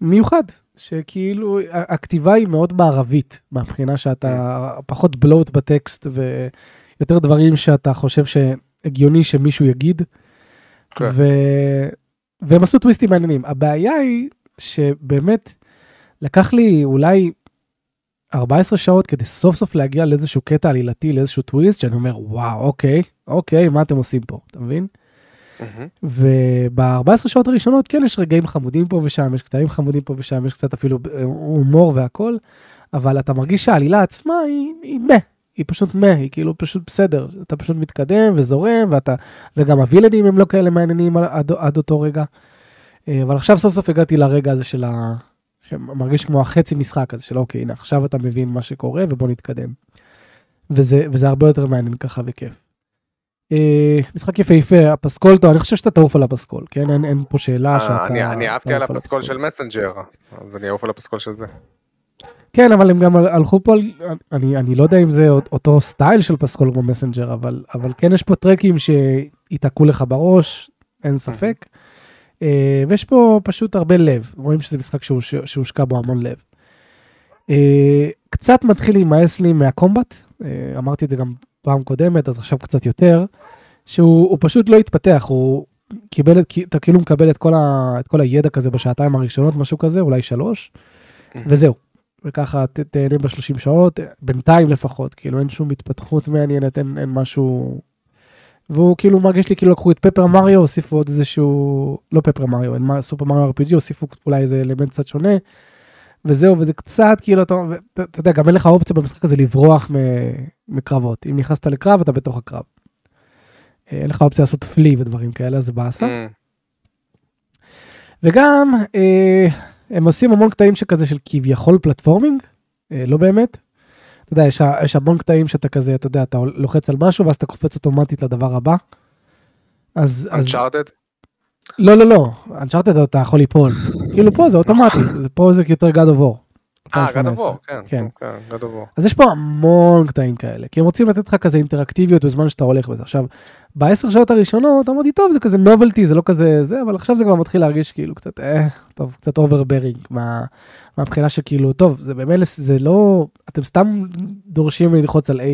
מיוחד, שכאילו הכתיבה היא מאוד בערבית, מהבחינה שאתה פחות בלוט בטקסט, ויותר דברים שאתה חושב שהגיוני שמישהו יגיד. כן. ו... והם עשו טוויסטים מעניינים. הבעיה היא שבאמת לקח לי אולי 14 שעות כדי סוף סוף להגיע לאיזשהו קטע עלילתי, לאיזשהו טוויסט, שאני אומר, וואו, אוקיי, אוקיי, מה אתם עושים פה, אתה מבין? מהמם. וב-14 שעות הראשונות כן יש רגעים חמודים פה ושם, יש קטעים חמודים פה ושם, יש קצת אפילו אה, הומור והכל, אבל אתה מרגיש שהעלילה עצמה היא, היא מה, היא פשוט מה, היא כאילו פשוט בסדר, אתה פשוט מתקדם וזורם, ואתה, וגם הווילנים הם לא כאלה מעניינים עד, עד אותו רגע. אה, אבל עכשיו סוף סוף הגעתי לרגע הזה של ה... שמרגיש כמו החצי משחק הזה של אוקיי, הנה עכשיו אתה מבין מה שקורה ובוא נתקדם. וזה, וזה הרבה יותר מעניין ככה וכיף. אה, משחק יפהפה, הפסקול, טוב, אני חושב שאתה תעוף על הפסקול, כן? אין, אין פה שאלה אה, שאתה... אני- אני אהבתי על הפסקול של Messenger, אז אני אעוף על הפסקול של זה. כן, אבל הם גם הלכו פה, אני, אני לא יודע אם זה אותו סטייל של פסקול כמו Messenger, אבל, אבל כן יש פה טרקים שיתקעו לך בראש, אין ספק. אה, ויש פה פשוט הרבה לב, רואים שזה משחק שהוש- שהושקע בו המון לב. אה, קצת מתחיל להימאס לי מהקומבט, אה, אמרתי את זה גם פעם קודמת, אז עכשיו קצת יותר, שהוא הוא פשוט לא התפתח, הוא קיבל, את- אתה כאילו מקבל את כל, ה, את כל הידע כזה בשעתיים הראשונות, משהו כזה, אולי שלוש, וזהו. וככה ת- תהנה ב-30 שעות, בינתיים לפחות, כאילו אין שום התפתחות מעניינת, אין, אין משהו... והוא כאילו מרגיש לי כאילו לקחו את פפר מריו, הוסיפו עוד איזשהו, לא פפר מריו, אין מה- סופר מריו RPG, הוסיפו אולי איזה אלמנט קצת שונה, וזהו, וזה קצת כאילו, אתה, אתה, יודע, גם אין לך אופציה במשחק הזה לברוח מקרבות. אם נכנסת לקרב, אתה בתוך הקרב. אה, אין לך אופציה לעשות פלי ודברים כאלה, זה באסה. Mm, וגם אה, הם עושים המון קטעים שכזה של כביכול פלטפורמינג, אה, לא באמת. אתה יודע, יש, יש המון קטעים שאתה כזה, אתה יודע, אתה לוחץ על משהו ואז אתה קופץ אוטומטית לדבר הבא. אז, Uncharted? לא, לא, לא, Uncharted אתה יכול ליפול. כאילו פה זה אוטומטי, פה זה יותר God of War. אה, 2018. God of War, כן, כן. כן, God of War. אז יש פה המון קטעים כאלה, כי הם רוצים לתת לך כזה אינטראקטיביות בזמן שאתה הולך בזה. עכשיו, בעשר שעות הראשונות אמרתי, טוב, זה כזה novelty, זה לא כזה זה, אבל עכשיו זה כבר מתחיל להרגיש כאילו קצת, אה, טוב, קצת overbearing, מה, מהבחינה שכאילו, טוב, זה במילא, זה לא, אתם סתם דורשים ללחוץ על A,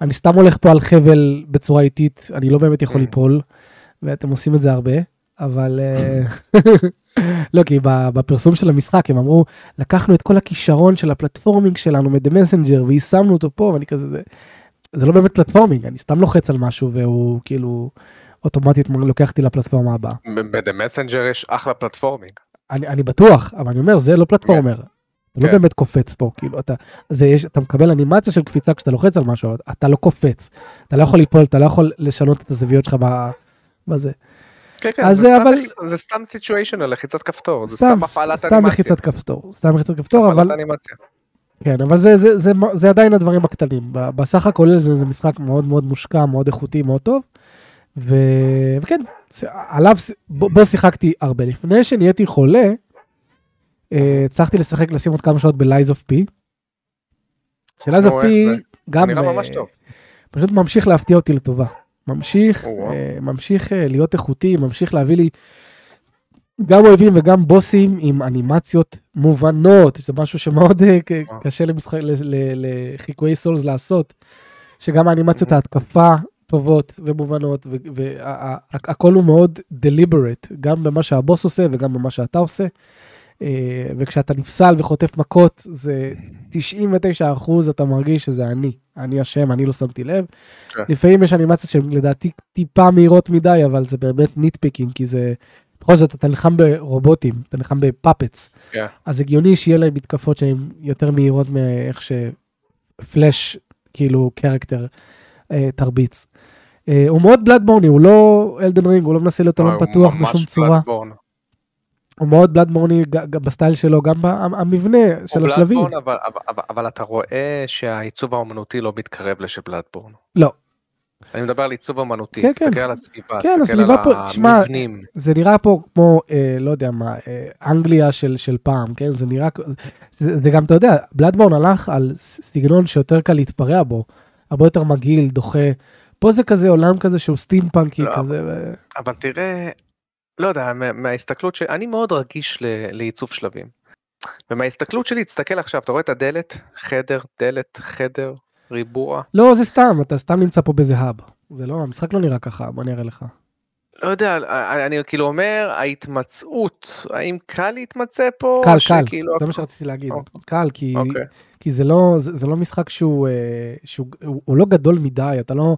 אני סתם הולך פה על חבל בצורה איטית, אני לא באמת יכול Mm. ליפול, ואתם עושים את זה הרבה, אבל... (clears throat) לא, כי בפרסום של המשחק הם אמרו, לקחנו את כל הכישרון של ה platforming שלנו מ-The Messenger ויישמנו אותו פה, ואני כזה, זה, זה לא באמת platforming, אני סתם לוחץ על משהו והוא כאילו אוטומטית לוקח אותי לפלטפורמה הבאה. ב-The Messenger יש אחלה platforming. אני, אני בטוח, אבל אני אומר, זה לא platformer. אתה לא כן. באמת קופץ פה, כאילו, אתה, זה יש, אתה מקבל אנימציה של קפיצה כשאתה לוחץ על משהו, אתה לא קופץ, אתה לא יכול ליפול, אתה לא יכול לשנות את הזוויות שלך בזה. כן, כן, זה סתם אבל- לח- זה סתם situation לחיצת כפתור, זה סתם, סתם הפעלת סתם אנימציה. לחיצת כפתור, סתם לחיצת כפתור, אבל הפעלת אנימציה. כן, אבל זה, זה, זה, זה עדיין הדברים הקטנים. בסך הכולל זה, זה משחק מאוד מאוד מושקע, מאוד איכותי, מאוד טוב. ו... וכן, עליו, בו, בו שיחקתי הרבה. לפני שנהייתי חולה, אה, הצלחתי לשחק, לשים עוד כמה שעות. שלייז אוף נו, איך פי זה? גם נראה אה, ממש טוב. פשוט ממשיך להפתיע אותי לטובה. ממשיך. אה, ממשיך אה, להיות איכותי, ממשיך להביא לי גם אויבים וגם בוסים עם אנימציות מובנות, זה משהו שמאוד אה. קשה למשחק, לחיקויי סולס לעשות, שגם האנימציות ההתקפה טובות ומובנות, והכל הוא מאוד deliberate, גם במה שהבוס עושה וגם במה שאתה עושה. אה, וכשאתה נפסל וחוטף מכות, זה 99 אחוז אתה מרגיש שזה אני, אני אשם, אני לא שמתי לב. כן. לפעמים יש אנימציות שהן לדעתי טיפה מהירות מדי, אבל זה באמת nitpicking, כי זה, בכל זאת אתה נלחם ברובוטים, אתה נלחם ב puppets, כן. אז הגיוני שיהיה להם מתקפות שהן יותר מהירות מאיך ש flesh, כאילו, character אה, תרביץ. אה, הוא מאוד בלאדבורני, הוא לא Elden Ring, הוא לא מנסה להיות עולם פתוח בשום צורה. Bloodborne. הוא מאוד ג- בסטייל שלו, גם במבנה של השלבים. Bloodborne, אבל- אבל- אבל- אבל אתה רואה שהעיצוב האומנותי לא מתקרב לשל Bloodborne. לא. אני מדבר על עיצוב אומנותי, כן, כן. תסתכל על הסביבה, כן, תסתכל על פה, המבנים. זה נראה פה כמו, אה, לא יודע מה, אה, אנגליה של, של פעם, כן? זה נראה, זה, זה גם, אתה יודע, בלאדבורן הלך על סגנון שיותר קל להתפרע בו, הרבה יותר מגעיל, דוחה. פה זה כזה עולם כזה שהוא סטימפאנקי לא, כזה. ו... אבל תראה, לא יודע, מה- מההסתכלות שלי, אני מאוד רגיש ל- לעיצוב שלבים. ומההסתכלות שלי, תסתכל עכשיו, אתה רואה את הדלת, חדר, דלת, חדר, ריבוע. לא, זה סתם, אתה סתם נמצא פה באיזה האב. זה לא, המשחק לא נראה ככה, בוא נראה לך. לא יודע, אני, אני כאילו אומר, ההתמצאות, האם קל להתמצא פה? קל, קל, שכאילו- זה מה שרציתי להגיד. אוקיי. קל, כי, אוקיי. כי זה לא, זה, זה לא משחק שהוא, אה, שהוא הוא, הוא לא גדול מדי, אתה לא...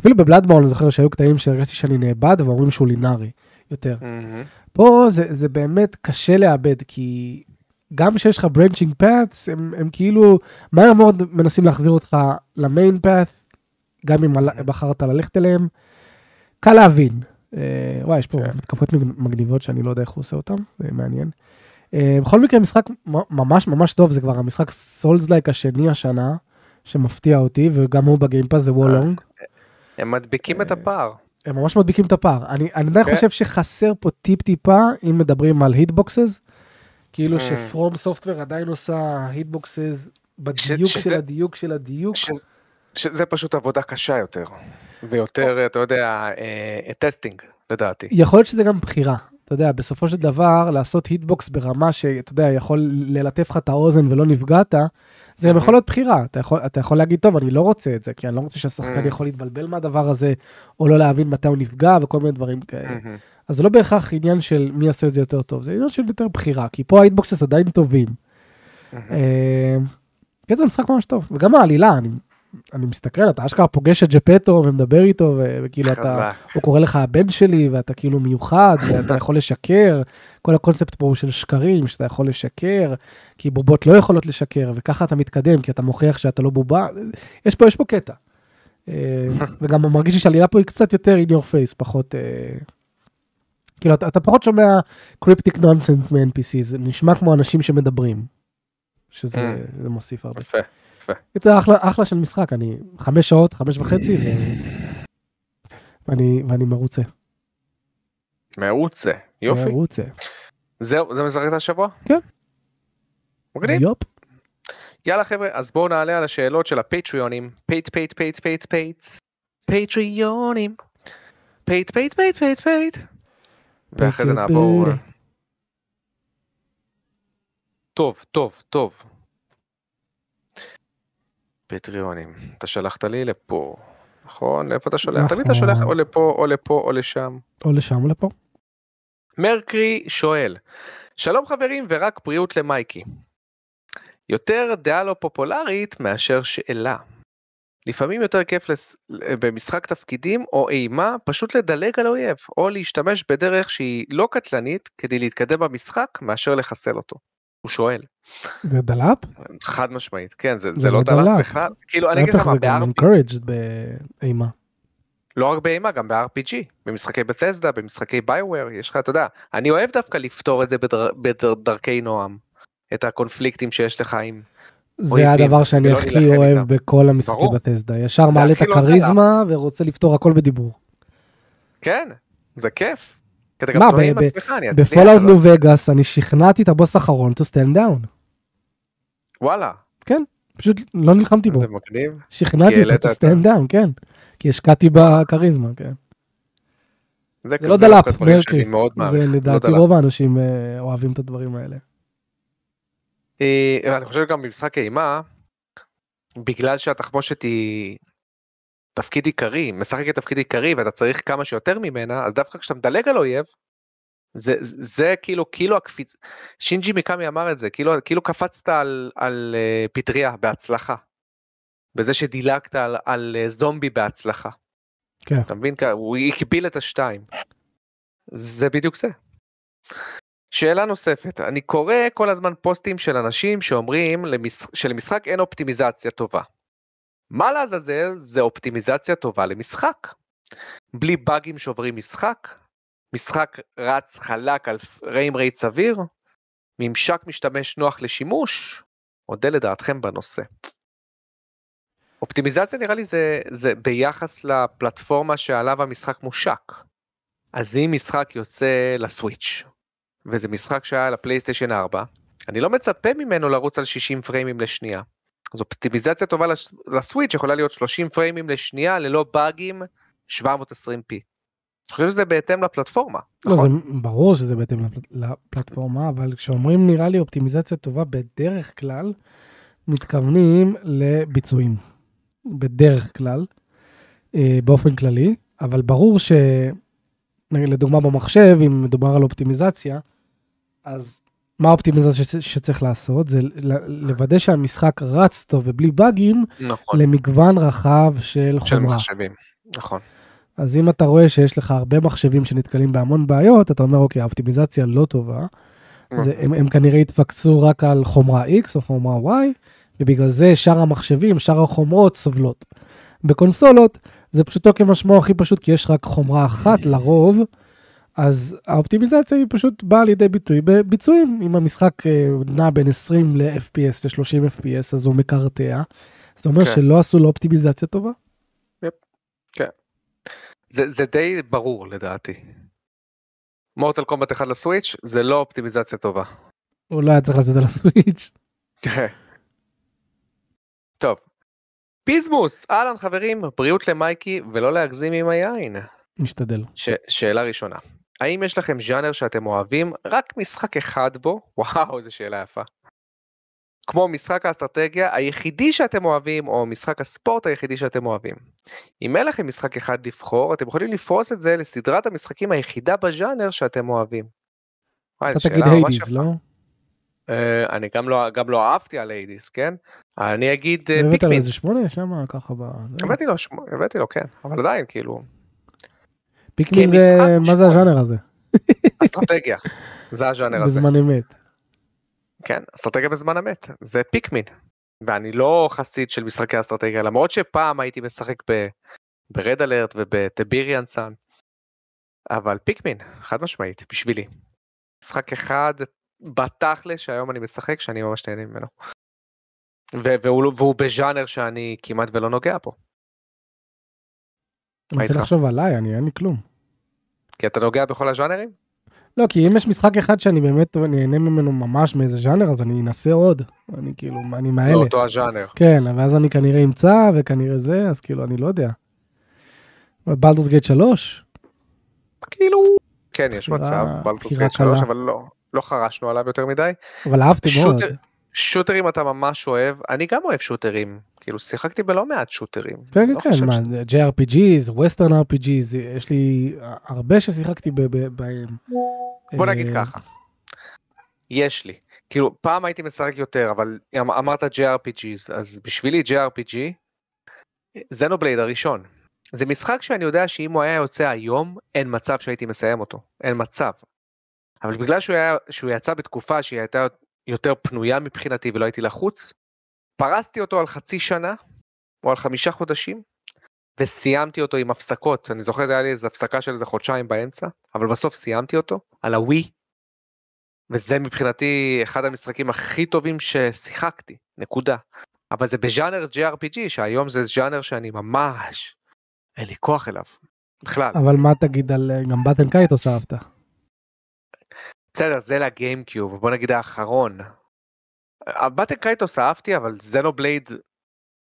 אפילו ב Bloodborne אני זוכר שהיו קטעים שהרגשתי שאני נאבד ואומרים שהוא לינארי יותר. מהמם. פה זה, זה באמת קשה לאבד, כי גם כשיש לך branching paths, הם, הם כאילו מהר מאוד מנסים להחזיר אותך ל main path, גם אם על- בחרת ללכת אליהם. קל להבין. אה, וואי, יש פה כן. מתקפות מג- מגניבות שאני לא יודע איך הוא עושה אותן, זה מעניין. אה, בכל מקרה, משחק ממש ממש טוב, זה כבר המשחק souls-like השני השנה, שמפתיע אותי, וגם הוא ב Game Pass, זה Wo Long. הם מדביקים את הפער. הם ממש מדביקים את הפער. אני, אני עדיין כן. חושב שחסר פה טיפ טיפה, אם מדברים על hitboxes, כאילו Mm. ש FromSoftware עדיין עושה hitboxes בדיוק שזה- של הדיוק של הדיוק. ש- שזה פשוט עבודה קשה יותר. ויותר, אתה יודע, testing, לדעתי. יכול להיות שזה גם בחירה. אתה יודע, בסופו של דבר, לעשות hitbox ברמה שאתה יודע, יכול ללטף לך את האוזן ולא נפגעת, זה גם Mhm. יכול להיות בחירה. אתה יכול, אתה יכול להגיד, טוב, אני לא רוצה את זה, כי אני לא רוצה שהשחקן Mhm. יכול להתבלבל מהדבר הזה, או לא להבין מתי הוא נפגע וכל מיני דברים כאלה. מהמם. אז זה לא בהכרח עניין של מי יעשה את זה יותר טוב, זה עניין של יותר בחירה, כי פה ה hitboxes עדיין טובים. מהמם. אה, כן, זה משחק ממש טוב, וגם העלילה, אני, אני מסתכל, אתה אשכרה פוגש את ג'פטו ומדבר איתו, ו- וכאילו אתה. הוא קורא לך הבן שלי, ואתה כאילו מיוחד, (laughs) ואתה יכול לשקר, כל הקונספט פה הוא של שקרים, שאתה יכול לשקר, כי בובות לא יכולות לשקר, וככה אתה מתקדם, כי אתה מוכיח שאתה לא בובה, יש פה, יש פה קטע. אה, (laughs) וגם מרגיש לי שהעלילה פה היא קצת יותר in your face, פחות... אה, כאילו, אתה, אתה פחות שומע קריפטיק נונסנס מ-NPC, זה נשמע כמו אנשים שמדברים. שזה. זה מוסיף הרבה. יפה. זה אחלה, אחלה של משחק, אני חמש שעות, חמש וחצי, ו... ואני, ואני מרוצה. מרוצה. יופי. מרוצה. זהו, זה משחק את השבוע? כן. מגניב. יופ. יאללה חבר'ה, אז בואו נעלה על השאלות של הפטריונים. fight fight fight fight fight. פטריונים. fight fight fight fight fight. ואחרי זה נעבור... טוב, טוב, טוב. פטריונים. אתה שלחת לי לפה. נכון? לאיפה אתה שולח? תמיד אתה שולח נכון. או לפה או לפה או לשם. או לשם או לפה. מרקרי שואל, שלום חברים ורק בריאות למייקי. יותר דעה לא פופולרית מאשר שאלה. לפעמים יותר כיף לס... במשחק תפקידים או אימה פשוט לדלג על אויב או להשתמש בדרך שהיא לא קטלנית כדי להתקדם במשחק מאשר לחסל אותו. הוא שואל. זה דלאפ? חד משמעית, כן, זה, זה, זה לא לא דלת. בכלל. כאילו, אני אגיד לך מה, זה גם ב-RPG, encouraged באימה. לא רק באימה, גם ב-RPG, במשחקי בטסדה, במשחקי ביואר, יש לך, אתה יודע, אני אוהב דווקא לפתור את זה בדר, בדרכי נועם, את הקונפליקטים שיש לך עם... זה הדבר שאני הכי אוהב איתם. בכל המשחקי. בטסדה. ישר מעלה את הכי לא הכריזמה ורוצה לפתור הכל בדיבור. כן, זה כיף. כי אתה גם טועה עם עצמך, אני אצליח. ב Fallout לא- ניו וגאס אני שכנעתי את הבוס האחרון to stand down. וואלה, פשוט לא נלחמתי בו. זה מגניב. שכנעתי אותו to stand down, כן. כי השקעתי בכריזמה, כן. זה זה לא דווקא דלאפ, מרקרי. זה לא לדעתי. רוב האנשים אה, אוהבים את הדברים האלה. אה, אני חושב גם במשחק אימה, בגלל שהתחמושת היא תפקיד עיקרי, משחקת תפקיד עיקרי ואתה צריך כמה שיותר ממנה, אז דווקא כשאתה מדלג על אויב, זה, זה, זה כאילו, כאילו הקפיץ, שינג'י מיקאמי אמר את זה, כאילו, כאילו קפצת על, על uh, פטריה בהצלחה. בזה שדילגת על, על uh, זומבי בהצלחה. כן. אתה מבין? הוא הקביל את השתיים. זה בדיוק זה. שאלה נוספת, אני קורא כל הזמן פוסטים של אנשים שאומרים למש... שלמשחק אין אופטימיזציה טובה. מה לעזאזל זה אופטימיזציה טובה למשחק? בלי באגים שוברים משחק? משחק רץ חלק על ריים רייט סביר? ממשק משתמש נוח לשימוש? אודה לדעתכם בנושא. אופטימיזציה נראה לי זה, זה ביחס לפלטפורמה שעליו המשחק מושק. אז אם משחק יוצא לסוויץ', וזה משחק שהיה לפלייסטיישן 4, אני לא מצפה ממנו לרוץ על 60 פריימים לשנייה. אז אופטימיזציה טובה לס- לסוויץ' יכולה להיות 30 פריימים לשנייה ללא באגים 720p. אני חושב שזה בהתאם לפלטפורמה, לא, זה נכון? ברור שזה בהתאם לפל- לפלטפורמה, אבל כשאומרים נראה לי אופטימיזציה טובה בדרך כלל, מתכוונים לביצועים. בדרך כלל, אה, באופן כללי, אבל ברור ש... נגיד, לדוגמה במחשב, אם מדובר על אופטימיזציה, אז מה האופטימיזציה ש- שצריך לעשות? זה לוודא שהמשחק רץ טוב ובלי באגים נכון. למגוון רחב של של חומרה. מחשבים. נכון. אז אם אתה רואה שיש לך הרבה מחשבים שנתקלים בהמון בעיות, אתה אומר, אוקיי, האופטימיזציה לא טובה. זה, הם, הם כנראה התפקסו רק על חומרה X או חומרה Y, ובגלל זה שאר המחשבים, שאר החומרות סובלות. בקונסולות זה פשוטו כמשמעו הכי פשוט, כי יש רק חומרה אחת לרוב, אז האופטימיזציה היא פשוט באה לידי ביטוי בביצועים. אם המשחק אה, נע בין 20 ל-FPS ל-30 FPS, אז הוא מקרטע. זה אומר כן. שלא עשו לו אופטימיזציה טובה. זה, זה די ברור לדעתי. מורטל קומבט 1 לסוויץ' זה לא אופטימיזציה טובה. הוא לא היה צריך לצאת על הסוויץ'. (laughs) טוב. פיזמוס, אהלן חברים, בריאות למייקי ולא להגזים עם היין. משתדל. ש- שאלה ראשונה, האם יש לכם ז'אנר שאתם אוהבים, רק משחק אחד בו? וואו, איזה שאלה יפה. כמו משחק האסטרטגיה היחידי שאתם אוהבים, או משחק הספורט היחידי שאתם אוהבים. אם אין לכם משחק אחד לבחור, אתם יכולים לפרוס את זה לסדרת המשחקים היחידה בז'אנר שאתם אוהבים. אתה תגיד Hades. לא? אה, אני גם לא, גם לא אהבתי על Hades, כן? אני אגיד אה, הבאת לו Pikmin. איזה שמונה שם ככה ב... הבאתי לו, הבאתי לו, כן, אבל עדיין, כאילו, Pikmin זה, כמשחק מה זה. הז'אנר הזה? אסטרטגיה, זה הז'אנר הזה. בזמן אמת. כן, אסטרטגיה בזמן אמת, זה Pikmin. ואני לא חסיד של משחקי אסטרטגיה, למרות שפעם הייתי משחק ב Red Alert וב Tiberian Sun. אבל פיקמין, חד משמעית, בשבילי. משחק אחד בתכלס שהיום אני משחק שאני ממש נהנה ממנו. והוא, והוא בז'אנר שאני כמעט ולא נוגע בו. אני איתך? לחשוב עליי, אני אין לי כלום. כי אתה נוגע בכל הז'אנרים? לא, כי אם יש משחק אחד שאני באמת נהנה ממנו ממש מאיזה ז'אנר, אז אני אנסה עוד. אני כאילו, אני מהאלה. באותו הז'אנר. כן, ואז אני כנראה אמצא, וכנראה זה, אז כאילו, אני לא יודע. בלדוס גייט 3? כאילו, כן, יש מצב, בחירה גייט 3, קלה. אבל לא, לא חרשנו עליו יותר מדי. אבל אהבתי מאוד. שוטר- שוטרים אתה ממש אוהב, אני גם אוהב שוטרים, כאילו שיחקתי בלא מעט שוטרים. כן, לא כן, חושב כן, מה, ש- JRPGs, Western RPGs, יש לי הרבה ששיחקתי בהם. בוא נגיד אה, ככה, יש לי, כאילו פעם הייתי משחק יותר, אבל אמ- אמרת JRPGs, אז בשבילי JRPG, זנובלייד הראשון. זה משחק שאני יודע שאם הוא היה יוצא היום, אין מצב שהייתי מסיים אותו, אין מצב. אבל בגלל שהוא, היה, שהוא יצא בתקופה שהיא הייתה יותר פנויה מבחינתי ולא הייתי לחוץ, פרסתי אותו על חצי שנה, או על חמישה חודשים, וסיימתי אותו עם הפסקות. אני זוכר, זה היה לי איזו הפסקה של איזה חודשיים באמצע, אבל בסוף סיימתי אותו על הווי. וזה מבחינתי אחד המשחקים הכי טובים ששיחקתי, נקודה. אבל זה בז'אנר JRPG, שהיום זה ז'אנר שאני ממש, אין לי כוח אליו, בכלל. אבל מה תגיד על גם Baten Kaitos אהבת? בסדר, זה ל GameCube, בוא נגיד האחרון. ה Baten Kaitos אהבתי, אבל Xenoblade,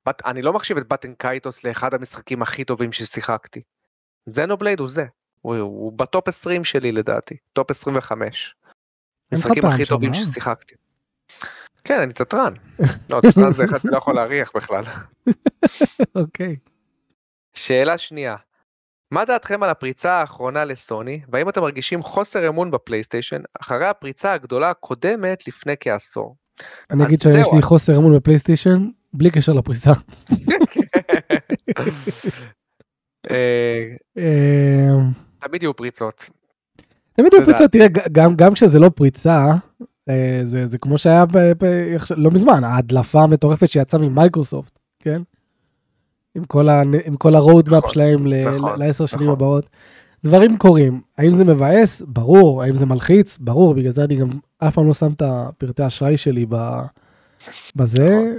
בת- אני לא מחשיב את Baten Kaitos לאחד המשחקים הכי טובים ששיחקתי. Xenoblade הוא זה, הוא, הוא ב top 20 שלי לדעתי, top 25. אין לך משחקים טעם הכי טובים אה? ששיחקתי. כן, אני תתרן. (laughs) לא, תתרן זה אחד שלא יכול להריח בכלל. (laughs) אוקיי. שאלה שנייה, מה דעתכם על הפריצה האחרונה לסוני, והאם אתם מרגישים חוסר אמון בפלייסטיישן אחרי הפריצה הגדולה הקודמת לפני כעשור? אני אגיד שיש. לי חוסר אמון בפלייסטיישן, בלי קשר לפריסה. (laughs) אה, אה, תמיד יהיו פריצות. תמיד תודה. פריצה, תראה, גם, כשזה לא פריצה, אה, זה, כמו שהיה לא מזמן, ההדלפה המטורפת שיצאה ממייקרוסופט, כן? עם כל, ה, עם כל ה roadmap נכון, שלהם נכון, לעשר שנים נכון. הבאות. דברים קורים, האם זה מבאס? ברור, האם זה מלחיץ? ברור, בגלל זה אני גם אף פעם לא שם את הפרטי האשראי שלי בזה,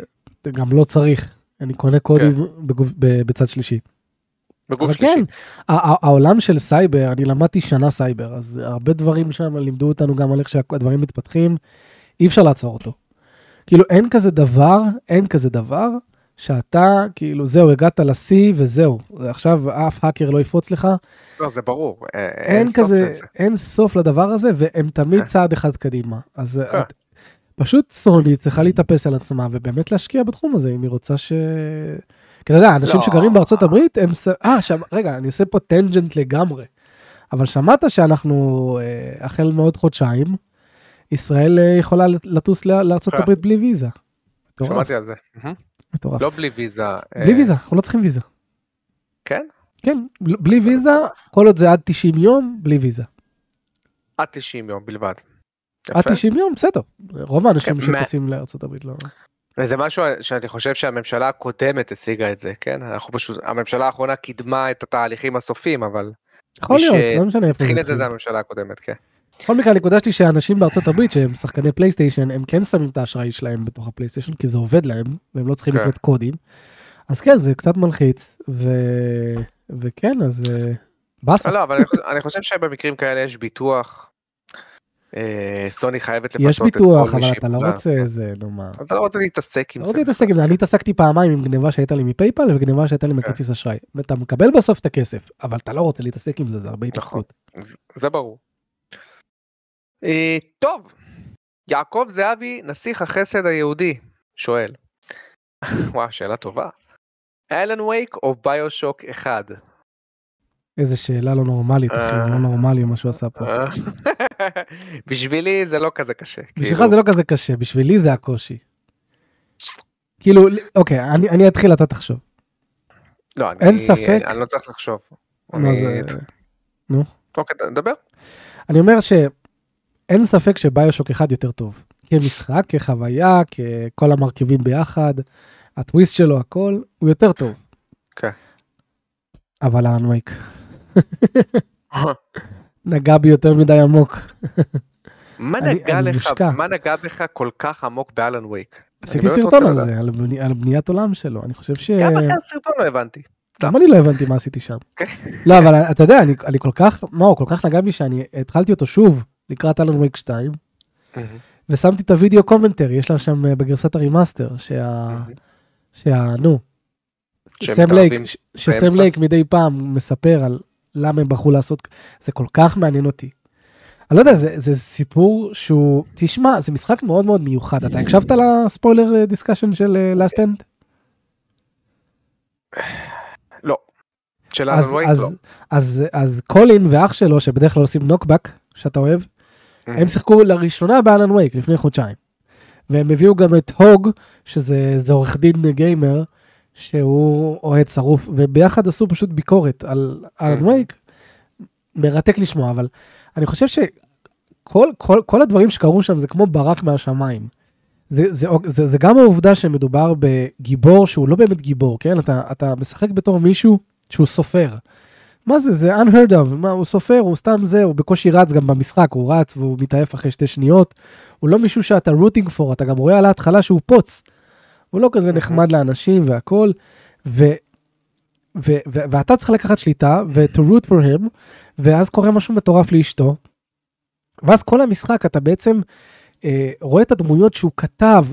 גם לא צריך, אני קונה קודים ב- בצד שלישי. בגוף שלישי. כן, העולם של סייבר, אני למדתי שנה סייבר, אז הרבה דברים שם לימדו אותנו גם על איך שהדברים מתפתחים, אי אפשר לעצור אותו. כאילו אין כזה דבר, אין כזה דבר, שאתה, כאילו, זהו, הגעת לשיא וזהו. עכשיו אף האקר לא יפרוץ לך, לא, זה ברור. אה, אין, אין סוף כזה, לזה. אין סוף לדבר הזה, והם תמיד כן. צעד אחד קדימה. אז כן. את, פשוט סוני צריכה להתאפס על עצמה, ובאמת להשקיע בתחום הזה, אם היא רוצה ש... כי אתה יודע, אנשים לא. שגרים בארצות הברית, הם... אה, שם... רגע, אני עושה פה טנג'נט לגמרי. אבל שמעת שאנחנו, אה, החל מעוד חודשיים, ישראל אה, יכולה לטוס לארצות כן. הברית בלי ויזה. שמעתי על זה. מטורף. לא בלי ויזה. בלי אה, ויזה, אנחנו לא צריכים ויזה. כן? כן, בל- בלי ויזה, כל עוד זה עד 90 יום, בלי ויזה. עד 90 יום בלבד. עד יפה. 90 יום, בסדר. רוב האנשים כן, שטסים לארצות הברית לא... וזה משהו שאני חושב שהממשלה הקודמת השיגה את זה, כן? אנחנו פשוט, הממשלה האחרונה קידמה את התהליכים הסופיים, אבל יכול להיות, לא משנה איפה זה התחיל את זה. זה הממשלה הקודמת, כן. בכל מקרה הנקודה שלי שאנשים בארצות הברית שהם שחקני פלייסטיישן הם כן שמים את האשראי שלהם בתוך הפלייסטיישן כי זה עובד להם והם לא צריכים כן. לקנות קודים. אז כן זה קצת מלחיץ ו... וכן אז אה, באסה לא, אבל אני חושב- שבמקרים כאלה יש ביטוח. אה, סוני חייבת לפצות את יש כל ביטוח מי אבל אתה לא. רוצה איזה נו מה. אני לא רוצה להתעסק עם לא זה. רוצה להתעסק עם זה אני התעסקתי פעמיים עם גניבה שהייתה לי מפייפל וגניבה שהייתה לי מכרטיס אשראי ואתה מקבל בסוף את הכסף אבל אתה לא רוצה להתעסק עם זה זה הרבה התעסקות. זה- זה ברור. אה, טוב, יעקב זהבי, נסיך החסד היהודי, שואל. (laughs) וואו, שאלה טובה. אלן וייק או ביושוק אחד? איזה שאלה לא נורמלית אחי אה. לא נורמלי מה שהוא עשה פה. אה? (laughs) בשבילי זה לא כזה קשה. בשבילך כאילו, זה לא כזה קשה בשבילי זה הקושי. כאילו אוקיי אני אני אתחיל אתה תחשוב. לא, אני- אין ספק. אני לא צריך לחשוב. מה אני- זה- אוקיי, דבר. אני אומר שאין ספק שביושוק אחד יותר טוב. כמשחק, כחוויה, ככל המרכיבים ביחד, הטוויסט שלו, הכל, הוא יותר טוב. כן. אבל Alan Wake נגע בי יותר מדי עמוק. מה נגע אני לך. מה נגע בך כל כך עמוק ב Alan Wake? עשיתי סרטון על. זה, על בני- על בניית עולם שלו. אני חושב ש... גם אחרי הסרטון לא הבנתי. גם אני לא הבנתי מה עשיתי שם. כן. לא, אבל אתה יודע, אני- אני כל כך, מה, הוא כל כך נגע בי שאני התחלתי אותו שוב לקראת Alan Wake 2, ושמתי את ה video commentary, יש לה שם אה, בגרסת ה remaster, שה... שה... נו, סם לייק, שסם. לייק מדי פעם מספר על למה הם בחרו לעשות, זה כל כך מעניין אותי. אני לא יודע, זה, זה סיפור שהוא, תשמע, זה משחק מאוד מאוד מיוחד. אתה הקשבת ל spoiler discussion של Last Stand? לא. של אלן אז, וייק אז, לא. אז, אז קולין ואח שלו, שבדרך כלל עושים Knockback, שאתה אוהב, הם שיחקו לראשונה ב Alan Wake לפני חודשיים. והם הביאו גם את הוג, שזה זה עורך דין גיימר, שהוא אוהד שרוף, וביחד עשו פשוט ביקורת על אלן Mhm. וייק. מרתק לשמוע, אבל אני חושב שכל כל, כל הדברים שקרו שם זה כמו ברק מהשמיים. זה, זה, זה, זה גם העובדה שמדובר בגיבור שהוא לא באמת גיבור, כן? אתה, אתה משחק בתור מישהו שהוא סופר. מה זה? זה unheard of, מה, הוא סופר, הוא סתם זה, הוא בקושי רץ גם במשחק, הוא רץ והוא מתעייף אחרי שתי שניות. הוא לא מישהו שאתה רוטינג פור, אתה גם רואה על ההתחלה שהוא פוץ. הוא לא כזה נחמד לאנשים והכל, ו, ו, ו, ואתה צריך לקחת שליטה ו-to root for him, ואז קורה משהו מטורף לאשתו. ואז כל המשחק אתה בעצם אה, רואה את הדמויות שהוא כתב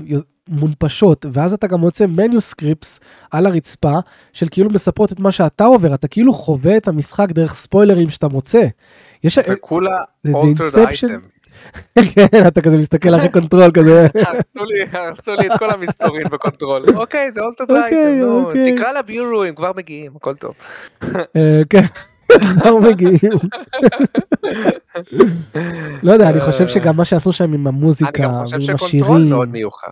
מונפשות, ואז אתה גם מוצא מניוסקריפס על הרצפה, של כאילו מספרות את מה שאתה עובר, אתה כאילו חווה את המשחק דרך ספוילרים שאתה מוצא. יש... זה כולה altered Inception? item. (laughs) כן, אתה כזה מסתכל אחרי קונטרול כזה. הרסו לי, את כל המסתורין בקונטרול. אוקיי, זה אוקיי, item, נו, אוקיי. תקרא לביורו, הם כבר מגיעים, הכל טוב. אה, כן, כבר מגיעים. לא יודע, אני חושב שגם מה שעשו שם עם אני המוזיקה גם חושב ועם שקונטרול השירים, מאוד מיוחד.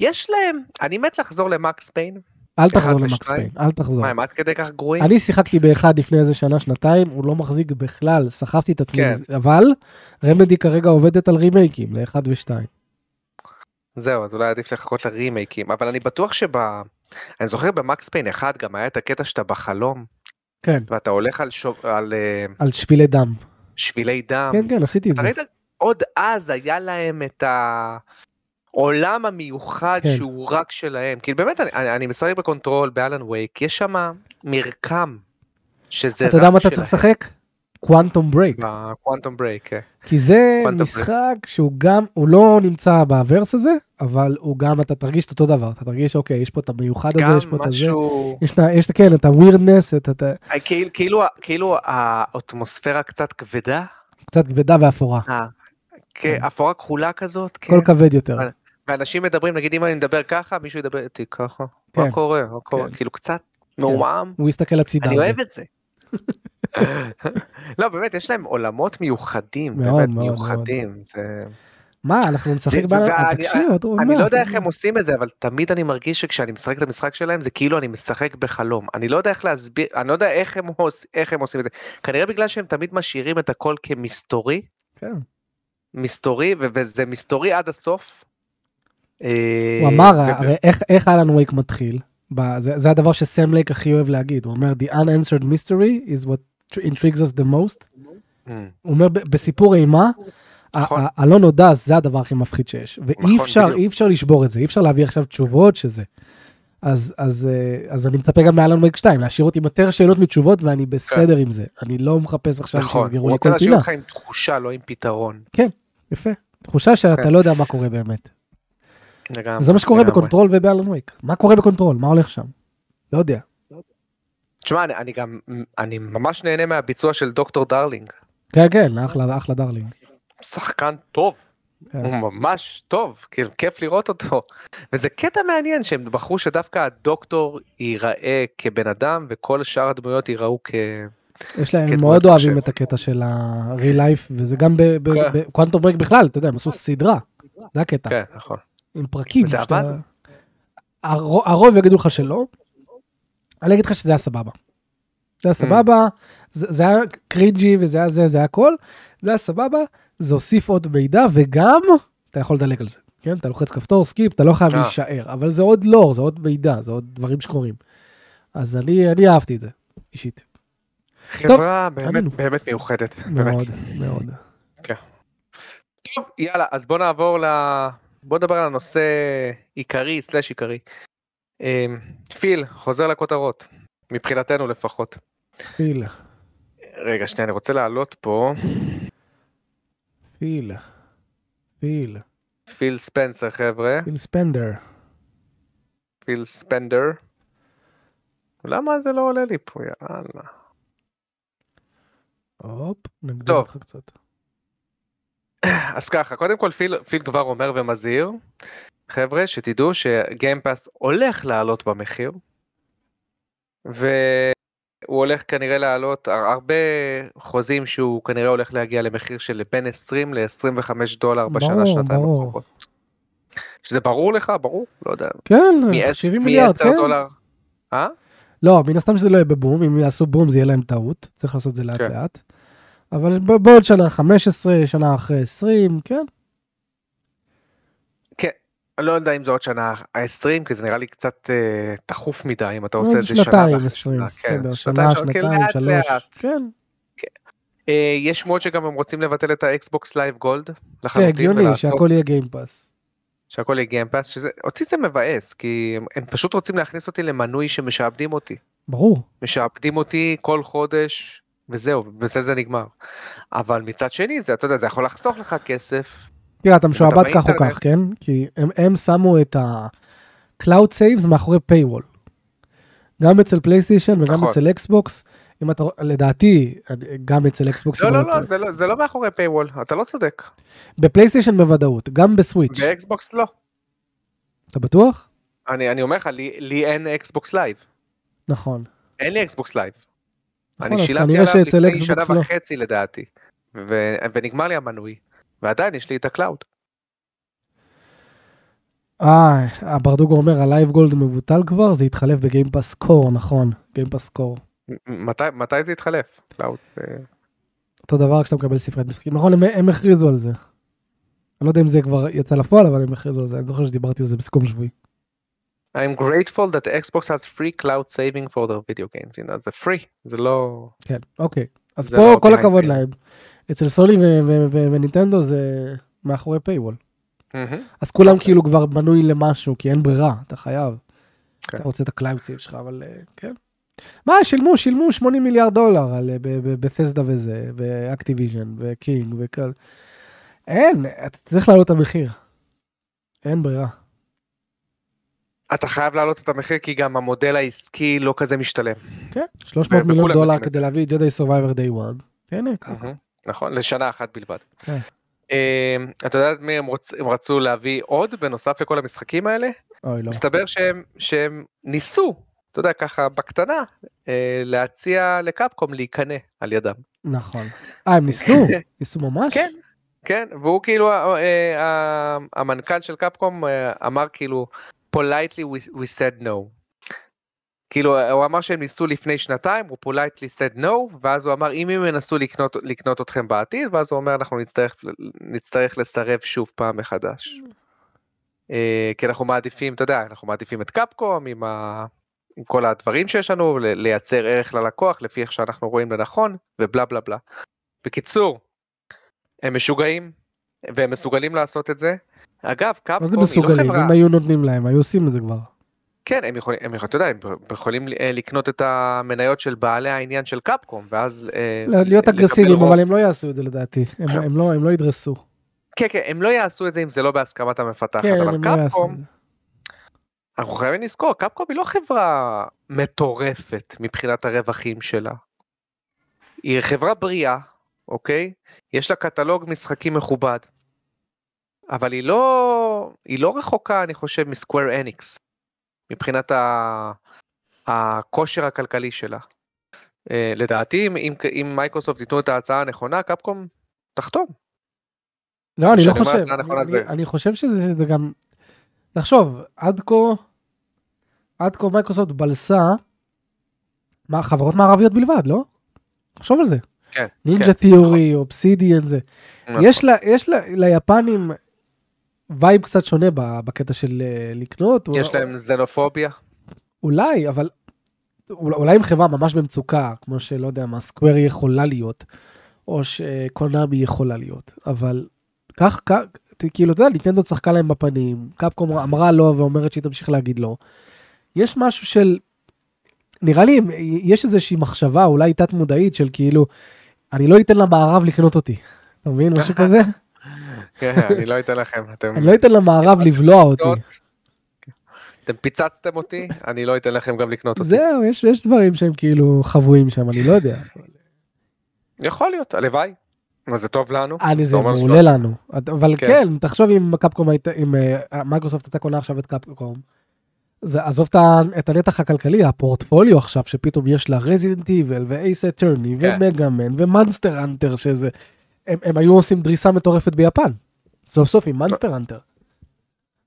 יש להם, אני מת לחזור למקס פיין. אל תחזור אחד למקס ושניים. פיין, אל תחזור. מה, הם עד כדי כך גרועים? אני שיחקתי באחד לפני איזה שנה, שנתיים, הוא לא מחזיק בכלל, סחבתי את עצמי, כן. אבל רמדי כרגע עובדת על רימייקים לאחד ושתיים. זהו, אז אולי עדיף לחכות לרימייקים, אבל אני בטוח שב... אני זוכר ב Max Payne 1 גם היה את הקטע שאתה בחלום, כן, ואתה הולך על, שוב... על אה, על שבילי דם. שבילי דם. כן, כן, עשיתי את זה. ראית? עוד אז היה להם את העולם המיוחד כן. שהוא רק שלהם. כאילו באמת, אני, אני, אני משחק ב Control ב Alan Wake, יש שם מרקם שזה אתה יודע רק מה אתה צריך לשחק? Quantum Break. ב Quantum Break, כן. כי זה Quantum Break. משחק שהוא גם, הוא לא נמצא ב verse הזה, אבל הוא גם, אתה תרגיש את אותו דבר, אתה תרגיש, אוקיי, יש פה את המיוחד הזה, יש פה את הזה. יש, לה- יש, כן, את ה weirdness, את, את, אה, כאילו, כאילו, כאילו האטמוספירה קצת כבדה, קצת כבדה ואפורה. כן, אפורה כחולה כזאת, כן. הכל כבד יותר. ואנשים מדברים, נגיד אם אני מדבר ככה, מישהו ידבר איתי ככה, כן. מה קורה, מה קורה, כן. כאילו קצת מעומעם. הוא יסתכל הצידה. אני. אוהב את זה. (laughs) לא באמת יש להם עולמות מיוחדים, מאוד, באמת מאוד, מיוחדים. זה... מה, אנחנו נשחק וייק? תקשיב, עוד עוד אני לא יודע איך הם. עושים את זה, אבל תמיד אני מרגיש שכשאני משחק את המשחק שלהם זה כאילו אני משחק בחלום. אני לא יודע איך להסביר, אני לא יודע איך הם, עוש, איך הם עושים את זה. כנראה בגלל שהם תמיד משאירים את הכל כמסתורי, כן. מסתורי, ו- וזה מסתורי עד הסוף. אה, הוא אמר, ו- הרי איך- איך אלן וייק מתחיל? זה הדבר שסם לייק הכי אוהב להגיד, הוא אומר, The unanswered mystery is what intrigues us the most. Mm, הוא אומר, "ב- בסיפור אימה, נכון. הלא נודע זה הדבר הכי מפחיד שיש, ואי נכון, אפשר. אי אפשר לשבור את זה, אי אפשר להביא עכשיו תשובות שזה. אז, אז, אה, אז אני מצפה גם מאלן וייק 2, להשאיר אותי עם יותר שאלות מתשובות ואני בסדר עם זה. אני לא מחפש עכשיו כן. נכון, שיסגרו הוא לי רוצה כל להשאיר פינה. אותך עם תחושה, לא עם פתרון. יפה. תחושה שאתה כן. לא יודע מה קורה באמת. לגמרי, וזה מה שקורה. ב Control ובאלן וייק. מה קורה בקונטרול? מה הולך שם? לא יודע. תשמע, אני, אני גם, אני ממש נהנה מהביצוע של דוקטור דרלינג. כן, כן, אחלה, אחלה דרלינג. שחקן טוב, כן. הוא ממש טוב, כאילו כיף לראות אותו. וזה קטע מעניין שהם בחרו שדווקא הדוקטור ייראה כבן אדם וכל שאר הדמויות ייראו כ... יש להם, כן, הם מאוד אוהבים. את הקטע של ה-real life, וזה גם כן. ב Quantum Break בכלל, אתה יודע, הם עשו סדרה. זה הקטע. כן, נכון. עם פרקים. וזה שאתה- עבד? הרו- הרוב יגידו לך שלא. אני אגיד לך שזה היה סבבה. זה היה סבבה, זה זה היה cringy וזה היה זה, זה היה הכל. זה היה סבבה, זה הוסיף עוד מידע וגם אתה יכול לדלג על זה. כן, אתה לוחץ כפתור skip, אתה לא חייב אה. להישאר, אבל זה עוד לור, זה עוד מידע, זה עוד דברים שקורים. אז אני אני אהבתי את זה, אישית. חברה באמת, עלינו. באמת מיוחדת, באמת. מאוד, מאוד. טוב, יאללה, אז בוא נעבור ל... בוא נדבר על הנושא עיקרי, סלאש עיקרי. אמ, פיל, חוזר לכותרות, מבחינתנו לפחות. פיל, רגע, שנייה, אני רוצה לעלות פה. פיל, פיל, פיל ספנסר, חבר'ה. פיל ספנדר. פיל ספנדר. למה זה לא עולה לי פה, יאללה. הופ, טוב. אותך קצת. אז ככה, קודם כל פיל, פיל כבר אומר ומזהיר, חבר'ה, שתדעו שגיימפאס הולך לעלות במחיר, והוא הולך כנראה לעלות, הר- הרבה חוזים שהוא כנראה הולך להגיע למחיר של בין 20 ל-25 דולר בשנה, שנתיים. הקרובות. שזה ברור לך? ברור? לא יודע. כן, מ- 70 מיליארד, מ-10 כן. דולר. אה? לא, מן הסתם שזה לא יהיה בבום, אם יעשו בום זה יהיה להם טעות, צריך לעשות את זה לאט כן. לאט. אבל בעוד שנה 15, שנה אחרי 20, כן. אני לא יודע אם זה עוד שנה ה-20, כי זה נראה לי קצת אה, תכוף מדי, אם אתה עושה אז את זה שנה שנתיים, ואחרי 20, שנה. כן, בסדר, שנה, שנתיים, לאט, שלוש, לאט. כן. אה, יש שמועות שגם הם רוצים לבטל את ה Xbox Live Gold כן, לחלוטין, הגיוני ולעשות שהכל יהיה Game Pass. שהכל יהיה Game Pass, שזה, אותי זה מבאס, כי הם, הם פשוט רוצים להכניס אותי למנוי שמשעבדים אותי. ברור. משעבדים אותי כל חודש, וזהו, ובזה זה נגמר. אבל מצד שני, זה, אתה יודע, זה יכול לחסוך לך כסף. תראה, אתה משועבד כך או כך, כן? כי הם, הם שמו את ה-Cloud Saves מאחורי paywall. גם אצל פלייסטיישן וגם נכון. אצל אקסבוקס. אם אתה, לדעתי, גם אצל אקסבוקס. לא, לא, אתה- לא, זה לא, זה לא מאחורי paywall, אתה לא צודק. בפלייסטיישן בוודאות, גם בסוויץ'. באקסבוקס לא. אתה בטוח? אני, אני אומר לך, לי, לי אין Xbox Live. נכון. אין לי Xbox Live. נכון, אני אז שילמתי עליו לפני שנה לא. וחצי לדעתי, ו- ונגמר לי המנוי, ועדיין יש לי את ה cloud. אה, הברדוגו אומר ה Live Gold מבוטל כבר, זה התחלף ב Game Pass Core, נכון, Game Pass Core. מתי, מתי זה יתחלף? cloud, אה, אותו דבר כשאתה מקבל ספריית משחקים, נכון, הם, הם הכריזו על זה. אני לא יודע אם זה כבר יצא לפועל, אבל הם הכריזו על זה, אני זוכר שדיברתי על זה בסיכום שבועי. I'm grateful that Xbox has free cloud saving for their video games. You know, זה free, זה לא... כן, אוקיי. אז פה לא כל הכבוד. להם. אצל סוני ו- ו- ו- ונינטנדו זה מאחורי paywall. אז כולם כאילו כבר בנוי למשהו, כי אין ברירה, אתה חייב. כן. אתה רוצה את save שלך, אבל אה, כן. מה, שילמו, שילמו 80 מיליארד דולר על בתסדה וזה, ואקטיביז'ן, וקינג, וכל. אין, אתה צריך להעלות את המחיר. אין ברירה. אתה חייב להעלות את המחיר כי גם המודל העסקי לא כזה משתלם. כן, 300 מיליון דולר את כדי להביא Jedi Survivor day 1. תהנה ככה. נכון, לשנה אחת בלבד. כן. אה, אתה יודע את מי הם, רצו להביא עוד בנוסף לכל המשחקים האלה? אוי, לא. מסתבר שהם, שהם ניסו, אתה יודע, ככה בקטנה, אה, להציע לקפקום להיקנא על ידם. נכון. אה, הם ניסו? (laughs) ניסו ממש? כן. כן, והוא כאילו, אה, המנכ"ל של קפקום אה, אמר כאילו, politely we, we said no. כאילו, הוא אמר שהם ניסו לפני שנתיים, הוא politely said no, ואז הוא אמר, אם הם ינסו לקנות, לקנות אתכם בעתיד, ואז הוא אומר, אנחנו נצטרך, נצטרך לסרב שוב פעם מחדש. כי אנחנו מעדיפים, אתה יודע, אנחנו מעדיפים את קפקום עם, ה... עם כל הדברים שיש לנו, לייצר ערך ללקוח לפי איך שאנחנו רואים לנכון, ובלה בלה בלה. בקיצור, הם משוגעים, והם מסוגלים לעשות את זה. אגב, קפקום היא לא חברה... מה זה מסוגלים? אם היו נותנים להם, היו עושים את זה כבר. כן, הם יכולים, הם, אתה יודע, הם יכולים אה, לקנות את המניות של בעלי העניין של קפקום, ואז... אה, להיות אגרסיביים, אבל הם לא יעשו את זה לדעתי, הם, הם, לא, הם לא ידרסו. כן, כן, הם לא יעשו את זה אם זה לא בהסכמת המפתחת, כן, אבל לא קפקום, אנחנו חייבים לזכור, קפקום היא לא חברה מטורפת מבחינת הרווחים שלה. היא חברה בריאה, אוקיי? יש לה קטלוג משחקים מכובד. אבל היא לא, היא לא רחוקה, אני חושב, מ Square Enix, מבחינת ה, הכושר הכלכלי שלה. Uh, לדעתי, אם, אם, מייקרוסופט ייתנו את ההצעה הנכונה, Capcom תחתום. לא, אני לא חושב, אני, אני, אני חושב שזה, שזה גם, תחשוב, עד כה, עד כה מייקרוסופט בלסה, מה, חברות מערביות בלבד, לא? תחשוב על זה. כן. נינג'ה כן, תיאורי, נכון. אובסידיאן זה. נכון. יש, לה, יש לה, ליפנים vibe קצת שונה בקטע של אה, לקנות. יש להם זנופוביה. אולי, אבל אולי עם חברה ממש במצוקה, כמו שלא יודע מה, Square יכולה להיות, או ש Konami יכולה להיות, אבל כך, כך, כאילו, אתה יודע, ניטנדו צחקה להם בפנים, Capcom אמרה לא ואומרת שהיא תמשיך להגיד לא. יש משהו של, נראה לי, יש איזושהי מחשבה, אולי תת מודעית, של כאילו, אני לא אתן למערב לקנות אותי. אתה מבין? משהו (laughs) כזה? כן, אני לא אתן לכם. אני לא אתן למערב לבלוע אותי. אתם פיצצתם אותי, אני לא אתן לכם גם לקנות אותי. זהו, יש דברים שהם כאילו חבויים שם, אני לא יודע. יכול להיות, הלוואי. זה טוב לנו? אני זה מעולה לנו. אבל כן. כן, תחשוב אם קפקום הייתה, אם אה, מייקרוסופט הייתה קונה עכשיו את קפקום. זה עזוב את הנתח הכלכלי, הפורטפוליו עכשיו, שפתאום יש לה רזידנט איבל ואייס אטרני ומגאמן ומאנסטר אנטר, שזה, הם, הם היו עושים דריסה מטורפת ביפן. סוף סוף עם מאנסטר אנטר.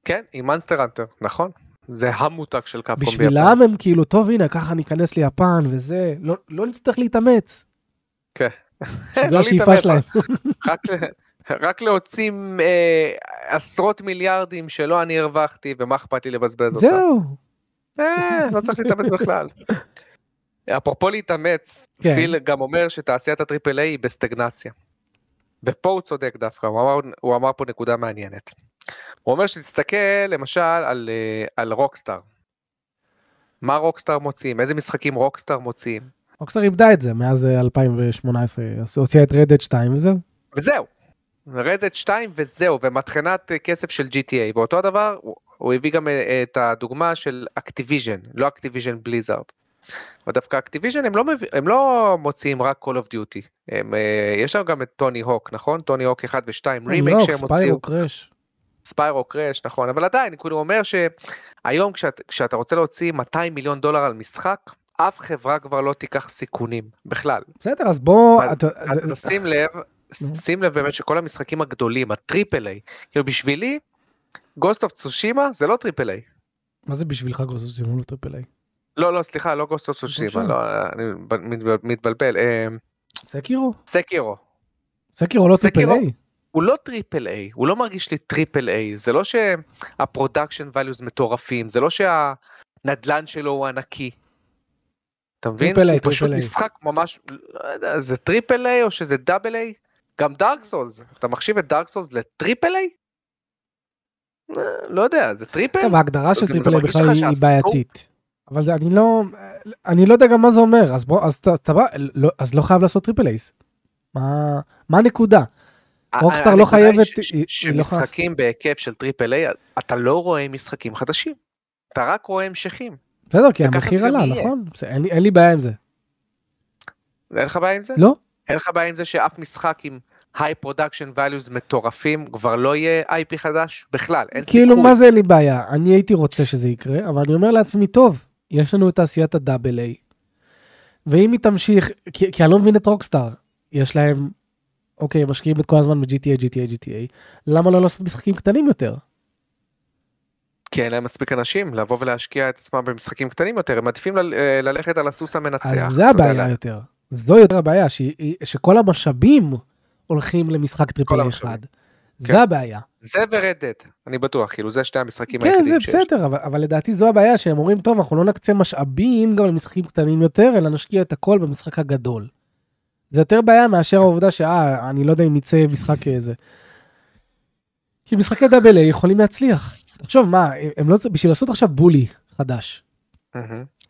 כן, עם Monster Hunter, נכון. זה המותג של Capcom ביפן. בשבילם הם כאילו, טוב הנה, ככה ניכנס ליפן וזה, לא, לא נצטרך להתאמץ. כן. (laughs) זו השאיפה שלהם. רק להוציא אה, עשרות מיליארדים שלא אני הרווחתי ומה אכפת לי לבזבז אותם. זהו. אה, לא צריך להתאמץ בכלל. (laughs) אפרופו להתאמץ, כן. פיל גם אומר שתעשיית ה triple A היא בסטגנציה. ופה הוא צודק דווקא, הוא אמר, הוא אמר פה נקודה מעניינת. הוא אומר שתסתכל למשל על, אה, על Rockstar. מה Rockstar מוציאים? איזה משחקים Rockstar מוציאים? Rockstar איבדה את זה מאז 2018, הוציאה את Red Dead 2 וזהו. וזהו, Red Dead 2 וזהו, ומטחנת כסף של GTA, ואותו הדבר, הוא הביא גם אה, את הדוגמה של Activision, לא Activision Blizzard. ודווקא Activision הם, לא הם לא מוציאים רק Call of Duty, הם, אה, יש לנו גם את Tony Hawk, נכון? Tony Hawk 1 ו-2, רימייק שהם הוציאו. Spyro Crash. Spyro Crash, נכון, אבל עדיין, כאילו אומר שהיום כשאת, כשאתה רוצה להוציא 200 מיליון דולר על משחק, אף חברה כבר לא תיקח סיכונים בכלל. בסדר, אז בוא... תשים לב, שים לב באמת שכל המשחקים הגדולים, ה triple A, כאילו בשבילי, Ghost of Tsushima זה לא triple A. מה זה בשבילך Ghost of Tsushima לא triple A? לא, לא, סליחה, לא Ghost of Tsushima, לא, אני מתבלבל. אה, Sekiro? Sekiro. Sekiro לא triple A? הוא לא triple A, הוא לא מרגיש לי triple A, זה לא שה production values מטורפים, זה לא שהנדלן שלו הוא ענקי. אתה מבין? triple A, הוא פשוט משחק ממש, לא יודע, זה triple A או שזה double A? גם Dark Souls, אתה מחשיב את Dark Souls ל triple A? אה, לא יודע, זה triple? טוב, ההגדרה של triple A בכלל היא בעייתית. אבל אני לא, אני לא יודע גם מה זה אומר, אז בוא, אז אתה בא, לא, אז לא חייב לעשות triple A's. מה, מה הנקודה? Rockstar לא חייבת... לא שמשחקים בהיקף של triple A, אתה לא רואה משחקים חדשים. אתה רק רואה המשכים. בסדר, כי המחיר עלה, נכון? אין, אין לי בעיה עם זה. אין לך בעיה עם זה? לא. אין לך בעיה עם זה שאף משחק עם high production values מטורפים כבר לא יהיה IP חדש בכלל, אין כאילו, סיכוי. כאילו מה זה אין לי בעיה, אני הייתי רוצה שזה יקרה, אבל אני אומר לעצמי, טוב, יש לנו את תעשיית ה double A, ואם היא תמשיך, כי, כי אני לא מבין את Rockstar, יש להם אוקיי, משקיעים את כל הזמן ב-GTA, GTA, GTA, למה לא לעשות משחקים קטנים יותר? כי אין להם מספיק אנשים לבוא ולהשקיע את עצמם במשחקים קטנים יותר, הם מעדיפים ל- אה, ללכת על הסוס המנצח. אז זה הבעיה לה- יותר. זו יותר הבעיה, שהיא- שכל המשאבים הולכים למשחק triple A המשאבים. כן. זה הבעיה. זה ו Red Dead, אני בטוח, כאילו זה שתי המשחקים כן, זה היחידים שיש. בסדר, אבל, אבל לדעתי זו הבעיה, שהם אומרים, טוב, אנחנו לא נקצה משאבים גם למשחקים קטנים יותר, אלא נשקיע את הכל במשחק הגדול. זה יותר בעיה מאשר העובדה שאה, אני לא יודע אם יצא משחק איזה. כי משחקי דאבל איי יכולים להצליח. תחשוב, מה, הם לא צריכים, בשביל לעשות עכשיו בולי חדש.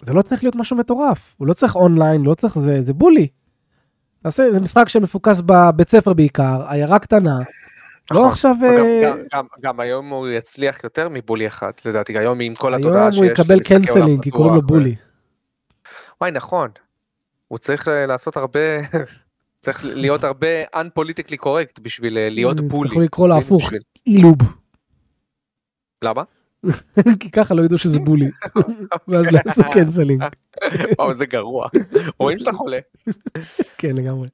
זה לא צריך להיות משהו מטורף. הוא לא צריך אונליין, לא צריך, זה, זה בולי. תעשה, זה משחק שמפוקס בבית ספר בעיקר, עיירה קטנה. לא נכון. עכשיו... וגם- אה, גם- גם- גם היום הוא יצליח יותר מבולי אחד, לדעתי, היום עם כל היום התודעה הוא שיש יקבל למשחקי עולם קנסלינג, כי קוראים לו בולי. וואי, נכון. הוא צריך אה, לעשות הרבה, (laughs) צריך להיות הרבה unpolitically correct בשביל אה, להיות Bully. צריך לקרוא לו הפוך. Yllub. למה? (laughs) כי ככה לא ידעו שזה Bully. (laughs) ואז לא יעשו cancelling. וואו, זה גרוע. רואים שאתה חולה. כן, לגמרי.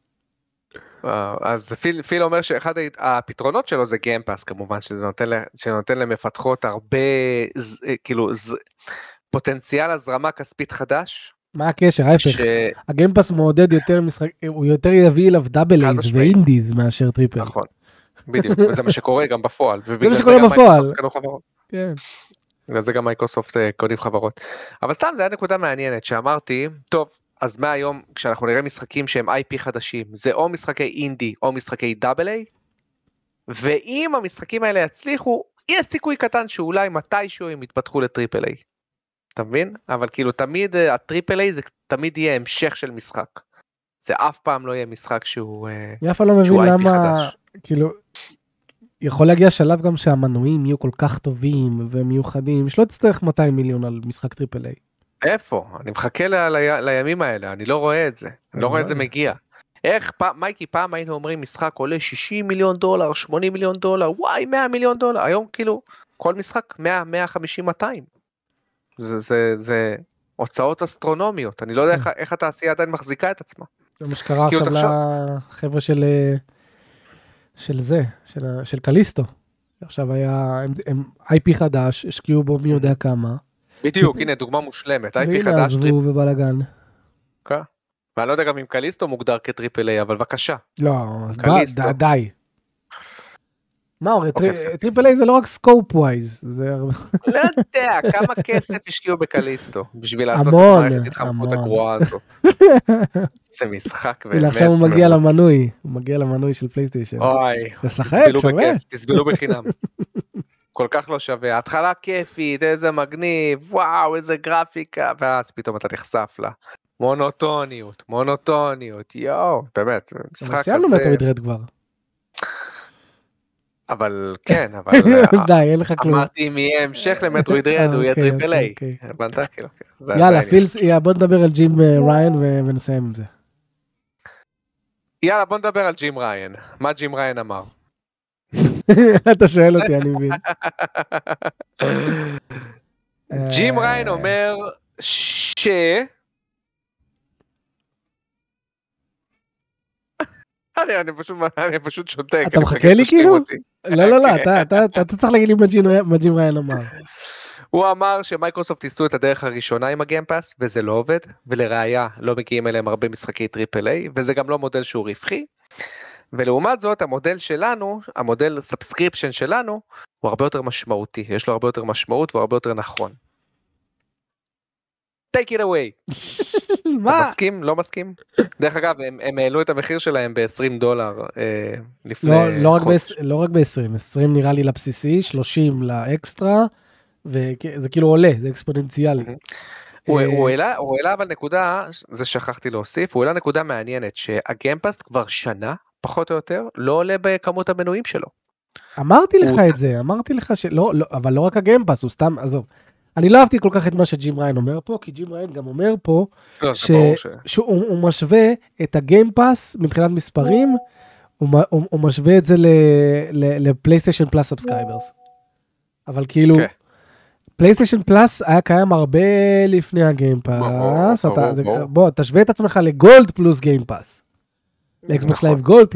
אז פיל, פיל אומר שאחד הפתרונות שלו זה Game Pass כמובן שזה נותן, שנותן למפתחות הרבה ז, אה, כאילו ז, פוטנציאל הזרמה כספית חדש. מה הקשר? ההפך. ש... ה Game Pass מעודד יותר משחק, הוא יותר יביא אליו double A's. ו indies מאשר triple. נכון. בדיוק וזה מה שקורה גם בפועל. ובגלל מה שקורה בפועל. כן. בגלל זה גם מייקרוסופט אה, קונים חברות. אבל סתם זה היה נקודה מעניינת שאמרתי טוב אז מהיום כשאנחנו נראה משחקים שהם IP חדשים זה או משחקי אינדי או משחקי double A. ואם המשחקים האלה יצליחו יש סיכוי קטן שאולי מתישהו הם יתפתחו ל triple A. אתה מבין? אבל כאילו תמיד אה, ה triple A זה תמיד יהיה המשך של משחק. זה אף פעם לא יהיה משחק שהוא אה, אני אף פעם לא מבין למה, חדש. כאילו, יכול להגיע שלב גם שהמנויים יהיו כל כך טובים ומיוחדים, שלא תצטרך 200 מיליון על משחק triple A. איפה? אני מחכה ל- ל- לימים האלה, אני לא רואה את זה. אני לא רואה את זה וואי. מגיע. איך, פעם, מייקי, פעם היינו אומרים משחק עולה 60 מיליון דולר, 80 מיליון דולר, וואי, 100 מיליון דולר. היום כאילו, כל משחק 100, 150, 200. זה, זה, זה הוצאות אסטרונומיות. אני לא יודע כן. איך, איך התעשייה עדיין מחזיקה את עצמה. זה מה שקרה עכשיו תחשוב- לחבר'ה של אה, של זה, של של Callisto. עכשיו היה, הם- הם IP חדש, השקיעו בו מי יודע כמה, בדיוק, הנה דוגמה מושלמת. IP והנה חדש, טריפ, עזבו ובלאגן. ואני לא יודע גם אם Callisto מוגדר כ triple A, אבל בבקשה. לא, Callisto. די. מה, הרי אוקיי. Triple A זה לא רק scope wise. לא יודע, כמה כסף השקיעו ב Callisto בשביל לעשות את המון, המערכת התחמקות. הגרועה הזאת. (laughs) זה משחק הנה עכשיו הוא באמת מגיע. למנוי, הוא מגיע למנוי של פלייסטיישן. אוי, תסבלו. בכיף, תסבלו בחינם. (laughs) כל כך לא שווה, התחלה כיפית, איזה מגניב, וואו, איזה גרפיקה, ואז פתאום אתה נחשף לה. מונוטוניות, מונוטוניות, יואו, באמת, משחק סיימנו כזה, Metroid Dread כבר. אבל כן, אבל (laughs) די, אין לך כלום. אמרתי אם יהיה המשך ל Metroid Dread, הוא יהיה אוקיי, triple A. אוקיי, אוקיי. הבנת? כאילו, כן, יאללה. פילס, בוא נדבר על ג'ים אה, ריין ונסיים עם זה. יאללה, בוא נדבר על ג'ים ריין. מה ג'ים ריין אמר? (laughs) אתה שואל אותי, אני מבין. ג'ים אה, ריין אומר ש... אני, אני, פשוט, אני פשוט שותק. אתה מחכה לי כאילו? לא, לא, לא. אתה- אתה- אתה אתה צריך להגיד לי מה ג'ים ריין- אמר. הוא אמר שמייקרוסופט ניסו את הדרך הראשונה עם ה Game Pass וזה לא עובד ולראיה לא מגיעים אליהם הרבה משחקי triple A וזה גם לא מודל שהוא רווחי. ולעומת זאת המודל שלנו המודל subscription שלנו הוא הרבה יותר משמעותי יש לו הרבה יותר משמעות והוא הרבה יותר נכון. take it away. (laughs) אתה מה? מסכים? לא מסכים? דרך אגב, הם, הם העלו את המחיר שלהם ב-20 דולר אה, לפני לא, לא רק חודש. ב- לא רק ב-20, 20 נראה לי לבסיסי, 30 לאקסטרה, וזה כאילו עולה, זה אקספוננציאלי. הוא, אה, הוא, העלה, הוא העלה אבל נקודה, זה שכחתי להוסיף, הוא העלה נקודה מעניינת, שהגיימפאסט כבר שנה, פחות או יותר, לא עולה בכמות המנויים שלו. אמרתי לך הוא- את זה, אמרתי לך שלא, לא, אבל לא רק ה Game Pass, הוא סתם, עזוב. אני לא אהבתי כל כך את מה שג'ים ריין אומר פה, כי ג'ים ריין גם אומר פה לא, ש- ש... שהוא הוא משווה את ה Game Pass מבחינת מספרים, הוא, הוא, הוא משווה את זה ל PlayStation Plus subscribers. אבל כאילו, כן. PlayStation Plus היה קיים הרבה לפני ה Game Pass. בוא תשווה את עצמך ל Gold פלוס Game Pass. ל Xbox נכון. Live Gold,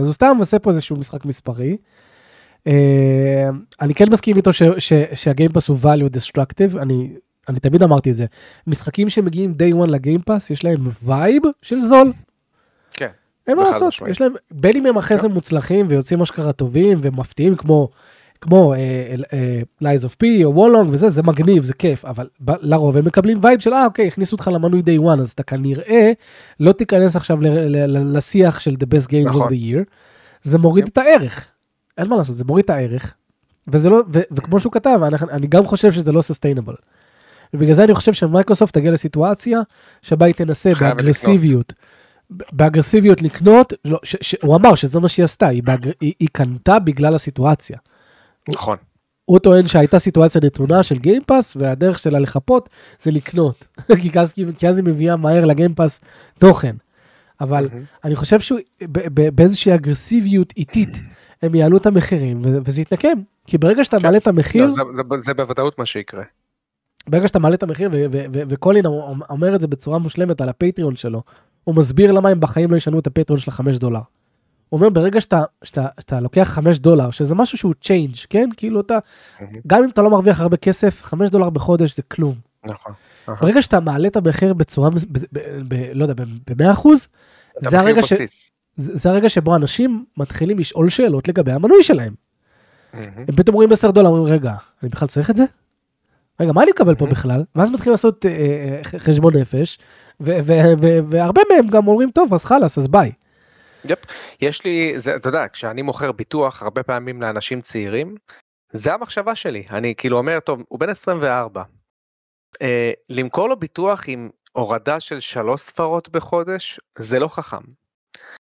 אז הוא סתם עושה פה איזשהו משחק מספרי. אה, אני כן מסכים איתו ש- ש- שה Game Pass הוא value destructive, אני, אני תמיד אמרתי את זה. משחקים שמגיעים day one ל Game Pass, יש להם vibe של זול. כן. אין מה לעשות. יש להם, בין אם הם אחרי זה מוצלחים ויוצאים אשכרה טובים ומפתיעים כמו, כמו Lies of P או Wo Long וזה, זה מגניב, זה כיף, אבל לרוב הם מקבלים vibe של, אה אוקיי, הכניסו אותך למנוי day one, אז אתה כנראה לא תיכנס עכשיו ל- ל- ל- לשיח של the best games of נכון. the year, זה מוריד את הערך, אין מה לעשות, זה מוריד את הערך, וזה לא, ו- וכמו שהוא כתב, אני, אני גם חושב שזה לא sustainable. ובגלל זה אני חושב שמייקרוסופט תגיע לסיטואציה שבה היא תנסה באגרסיביות, באגרסיביות לקנות, לא, ש, ש, הוא אמר שזה מה שהיא עשתה, היא, באגר, היא, היא קנתה בגלל הסיטואציה. נכון. הוא טוען שהייתה סיטואציה נתונה של Game Pass והדרך שלה לחפות זה לקנות, (laughs) כי, אז, כי אז היא מביאה מהר ל Game Pass תוכן. אבל מהמם. אני חושב שבאיזושהי אגרסיביות איטית הם יעלו את המחירים וזה יתנקם. כי ברגע שאתה מעלה את המחיר, לא, זה- זה- זה בוודאות מה שיקרה. ברגע שאתה מעלה את המחיר, וקולין אומר את זה בצורה מושלמת על ה Patreon שלו, הוא מסביר למה הם בחיים לא ישנו את ה Patreon של החמש דולר. הוא אומר, ברגע שאתה, שאתה, שאתה לוקח חמש דולר, שזה משהו שהוא change, כן? כאילו אתה. גם אם אתה לא מרוויח הרבה כסף, חמש דולר בחודש זה כלום. נכון. ברגע שאתה מעלה את המחיר בצורה, ב- ב- ב- לא יודע, ב-100 אחוז, זה הרגע, ש. זה, זה הרגע שבו אנשים מתחילים לשאול שאלות לגבי המנוי שלהם. מהמם. הם פתאום רואים 10 דולר, אומרים, רגע, אני בכלל צריך את זה? רגע, מה אני מקבל פה Mhm. בכלל? ואז מתחילים לעשות אה, אה, ח- חשבון נפש, ו- ו- ו- והרבה מהם גם אומרים, טוב, אז חלאס, אז ביי. יפ. יש לי, זה, אתה יודע, כשאני מוכר ביטוח הרבה פעמים לאנשים צעירים, זה המחשבה שלי. אני כאילו אומר, טוב, הוא בן 24. אה, למכור לו ביטוח עם הורדה של שלוש ספרות בחודש, זה לא חכם.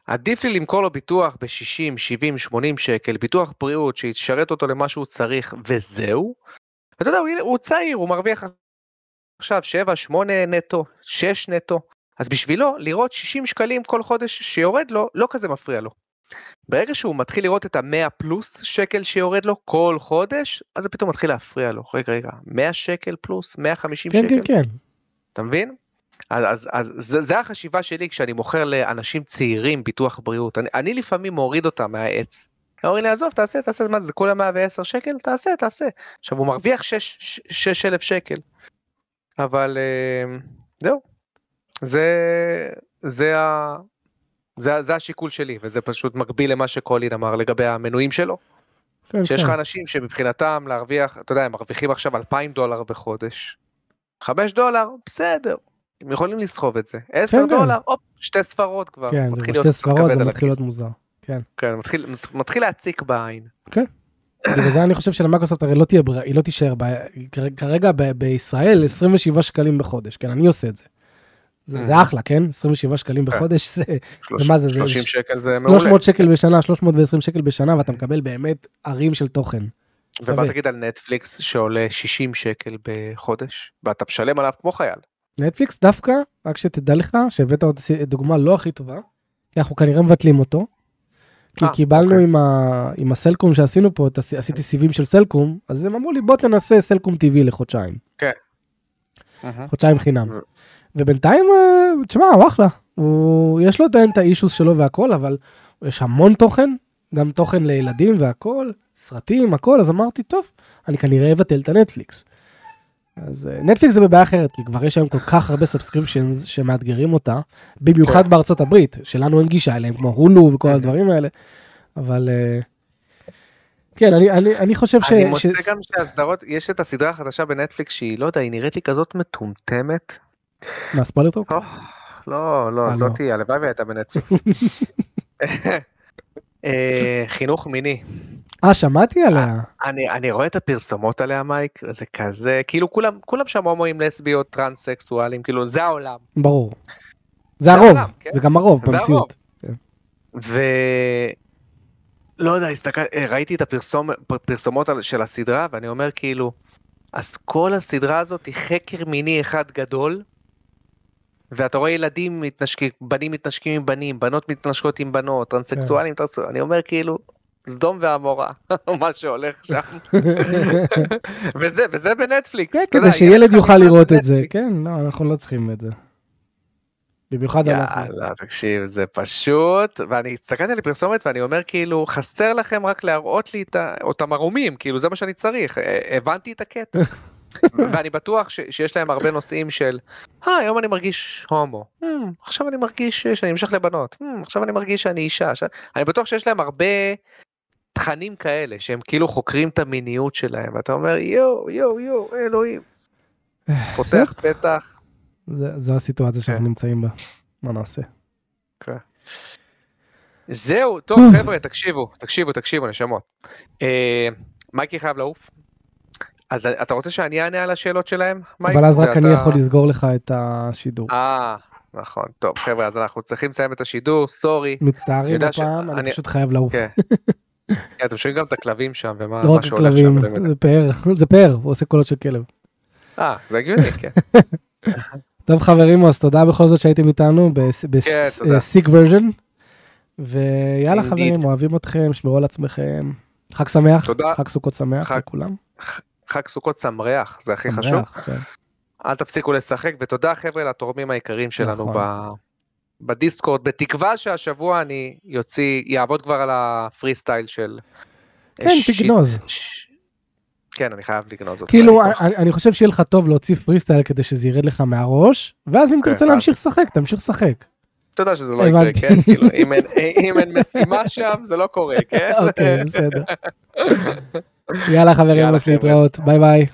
עדיף לי למכור לו ביטוח ב-60, 70, 80 שקל, ביטוח בריאות שישרת אותו למה שהוא צריך, וזהו. אתה יודע, הוא, הוא צעיר, הוא מרוויח עכשיו 7, 8 נטו, 6 נטו. אז בשבילו לראות 60 שקלים כל חודש שיורד לו, לא כזה מפריע לו. ברגע שהוא מתחיל לראות את ה-100 פלוס שקל שיורד לו כל חודש, אז זה פתאום מתחיל להפריע לו. רגע, רגע, 100 שקל פלוס 150 כן, שקל, כן, כן. אתה מבין? אז, אז, אז זה, זה החשיבה שלי כשאני מוכר לאנשים צעירים ביטוח בריאות. אני, אני לפעמים מוריד אותם מהעץ. אומרים לי, עזוב, תעשה, תעשה, מה זה, זה כולה 110 שקל? תעשה, תעשה. עכשיו, הוא מרוויח 6,000 שקל. אבל אה, זהו. זה, זה, ה, זה, זה השיקול שלי, וזה פשוט מקביל למה שקולין אמר לגבי המנויים שלו. כן, שיש לך כן. אנשים שמבחינתם להרוויח, אתה יודע, הם מרוויחים עכשיו 2,000 דולר בחודש. 5 דולר, בסדר. הם יכולים לסחוב את זה. 10 כן, כן. דולר, הופ, שתי ספרות כבר. כן, זה שתי ספרות, זה מתחיל להיות. מוזר. כן. כן, מתחיל, מתחיל להציק בעין. בגלל זה אני חושב שלמייקרוסופט הרי לא תהיה ברירה, היא לא תישאר, ב- כרגע ב- בישראל 27 שקלים בחודש, כן, אני עושה את זה. זה זה Mhm. אחלה, כן? 27 שקלים בחודש זה שלוש- ומה זה, זה 30 ש- שקל זה מעולה. 300 שקל בשנה, 320 שקל בשנה, ואתה מקבל באמת ערים של תוכן. ומה. תגיד על נטפליקס שעולה 60 שקל בחודש, ואתה משלם עליו כמו חייל. נטפליקס דווקא, רק שתדע לך, שהבאת עוד דוגמה לא הכי טובה, כי אנחנו כנראה מבטלים אותו. כי אה, קיבלנו אוקיי. עם, ה... עם הסלקום שעשינו פה, תס- עשיתי סיבים של סלקום, אז הם אמרו לי בוא תנסה סלקום TV לחודשיים, חודשיים חינם. ו- ובינתיים, אה, תשמע, הוא אחלה, הוא... יש לו עדיין את האישוס שלו והכל, אבל יש המון תוכן, גם תוכן לילדים והכל, סרטים, הכל, אז אמרתי, טוב, אני כנראה אבטל את הנטפליקס. אז אה, נטפליקס זה בבעיה אחרת, כי כבר יש היום כל כך הרבה subscriptions שמאתגרים אותה, במיוחד כן. בארצות הברית, שלנו אין גישה אליהם, כמו הולו וכל Mhm. הדברים האלה, אבל אה, כן, אני, אני, אני חושב ש... אני מוצא ש- גם שהסדרות, יש את הסדרה החדשה בנטפליקס שהיא, לא יודע, היא נראית לי כזאת מטומטמת. מה, ספוילר טוק? לא, לא, אה, לא, לא. זאתי, הלוואי והייתה בנטפליקס. (laughs) אה, חינוך מיני. אה, שמעתי עליה. אני, אני רואה את הפרסומות עליה מייק, זה כזה, כאילו כולם, כולם שם הומואים, לסביות, טרנס-סקסואלים, כאילו זה העולם. ברור. זה זה הרוב, העולם, כן? זה גם הרוב במציאות. ו... לא יודע, הסתכל... ראיתי את הפרסום... פרסומות על- של הסדרה ואני אומר כאילו, אז כל הסדרה הזאת היא חקר מיני אחד גדול, ואתה רואה ילדים מתנשקים, בנים מתנשקים עם בנים, בנות מתנשקות עם בנות, טרנסקסואלים, טרנסקסואלים, אני אומר כאילו, סדום ועמורה, (laughs) מה שהולך שם, (laughs) וזה, וזה בנטפליקס. כן, כדי שילד ילד יוכל לראות את זה. כן, לא, אנחנו לא צריכים את זה. במיוחד עצמי. יאללה, תקשיב, זה פשוט, ואני הסתכלתי על הפרסומת ואני אומר כאילו, חסר לכם רק להראות לי את אותם ערומים, כאילו זה מה שאני צריך, אה, הבנתי את הקטע. (laughs) ואני בטוח ש- שיש להם הרבה נושאים של, אה, היום אני מרגיש הומו, "Hmm, עכשיו אני מרגיש שאני נמשך לבנות, "Hmm, עכשיו אני מרגיש שאני אישה, עכשיו... אני בטוח שיש להם הרבה תכנים כאלה, שהם כאילו חוקרים את המיניות שלהם, ואתה אומר, יואו, יואו, יואו, אלוהים. (sighs) פותח פתח. זה- זו הסיטואציה שאנחנו כן. נמצאים בה. מה נעשה? זהו, טוב (sighs) חבר'ה, תקשיבו, תקשיבו, תקשיבו, נשמות. אה, מייקי חייב לעוף. אז אתה רוצה שאני אענה על השאלות שלהם? אבל אז רק אני ואתה- יכול לסגור לך את השידור. אה, נכון, טוב חבר'ה, אז אנחנו צריכים לסיים את השידור, סורי. מצטערים יודע ש- הפעם, אני אני- פשוט חייב לעוף. כן. (laughs) כן, אתם שומעים גם את הכלבים שם, ומה לא רק שהולך שם. כלבים, באמת. זה פאר, (laughs) זה פאר, הוא עושה קולות של כלב. אה, זה הגיוני, כן. (laughs) טוב חברים, אז תודה בכל זאת שהייתם איתנו כן. בסיק ורז'ן. ויאללה Indeed. חברים, אוהבים אתכם, שמרו על עצמכם. חג שמח. חג סוכות שמח לכולם. חג סוכות שמח, זה הכי חשוב. שמח, כן. אל תפסיקו לשחק, ותודה חבר'ה לתורמים העיקריים שלנו נכון. ב... בדיסקורד, בתקווה שהשבוע אני יוציא, יעבוד כבר על הפרי סטייל של... כן, שיט- תגנוז. ש- כן, אני חייב לגנוז אותו. כאילו. אני אני חושב שיהיה לך טוב להוציא פרי סטייל כדי שזה ירד לך מהראש, ואז אם כן, תרצה ואז- להמשיך לשחק, תמשיך לשחק. אתה יודע שזה לא יקרה. כן? כאילו, אם אין- אם אין משימה שם, זה לא קורה, כן? (laughs) אוקיי, בסדר. (laughs) יאללה חברים. להתראות, ביי ביי.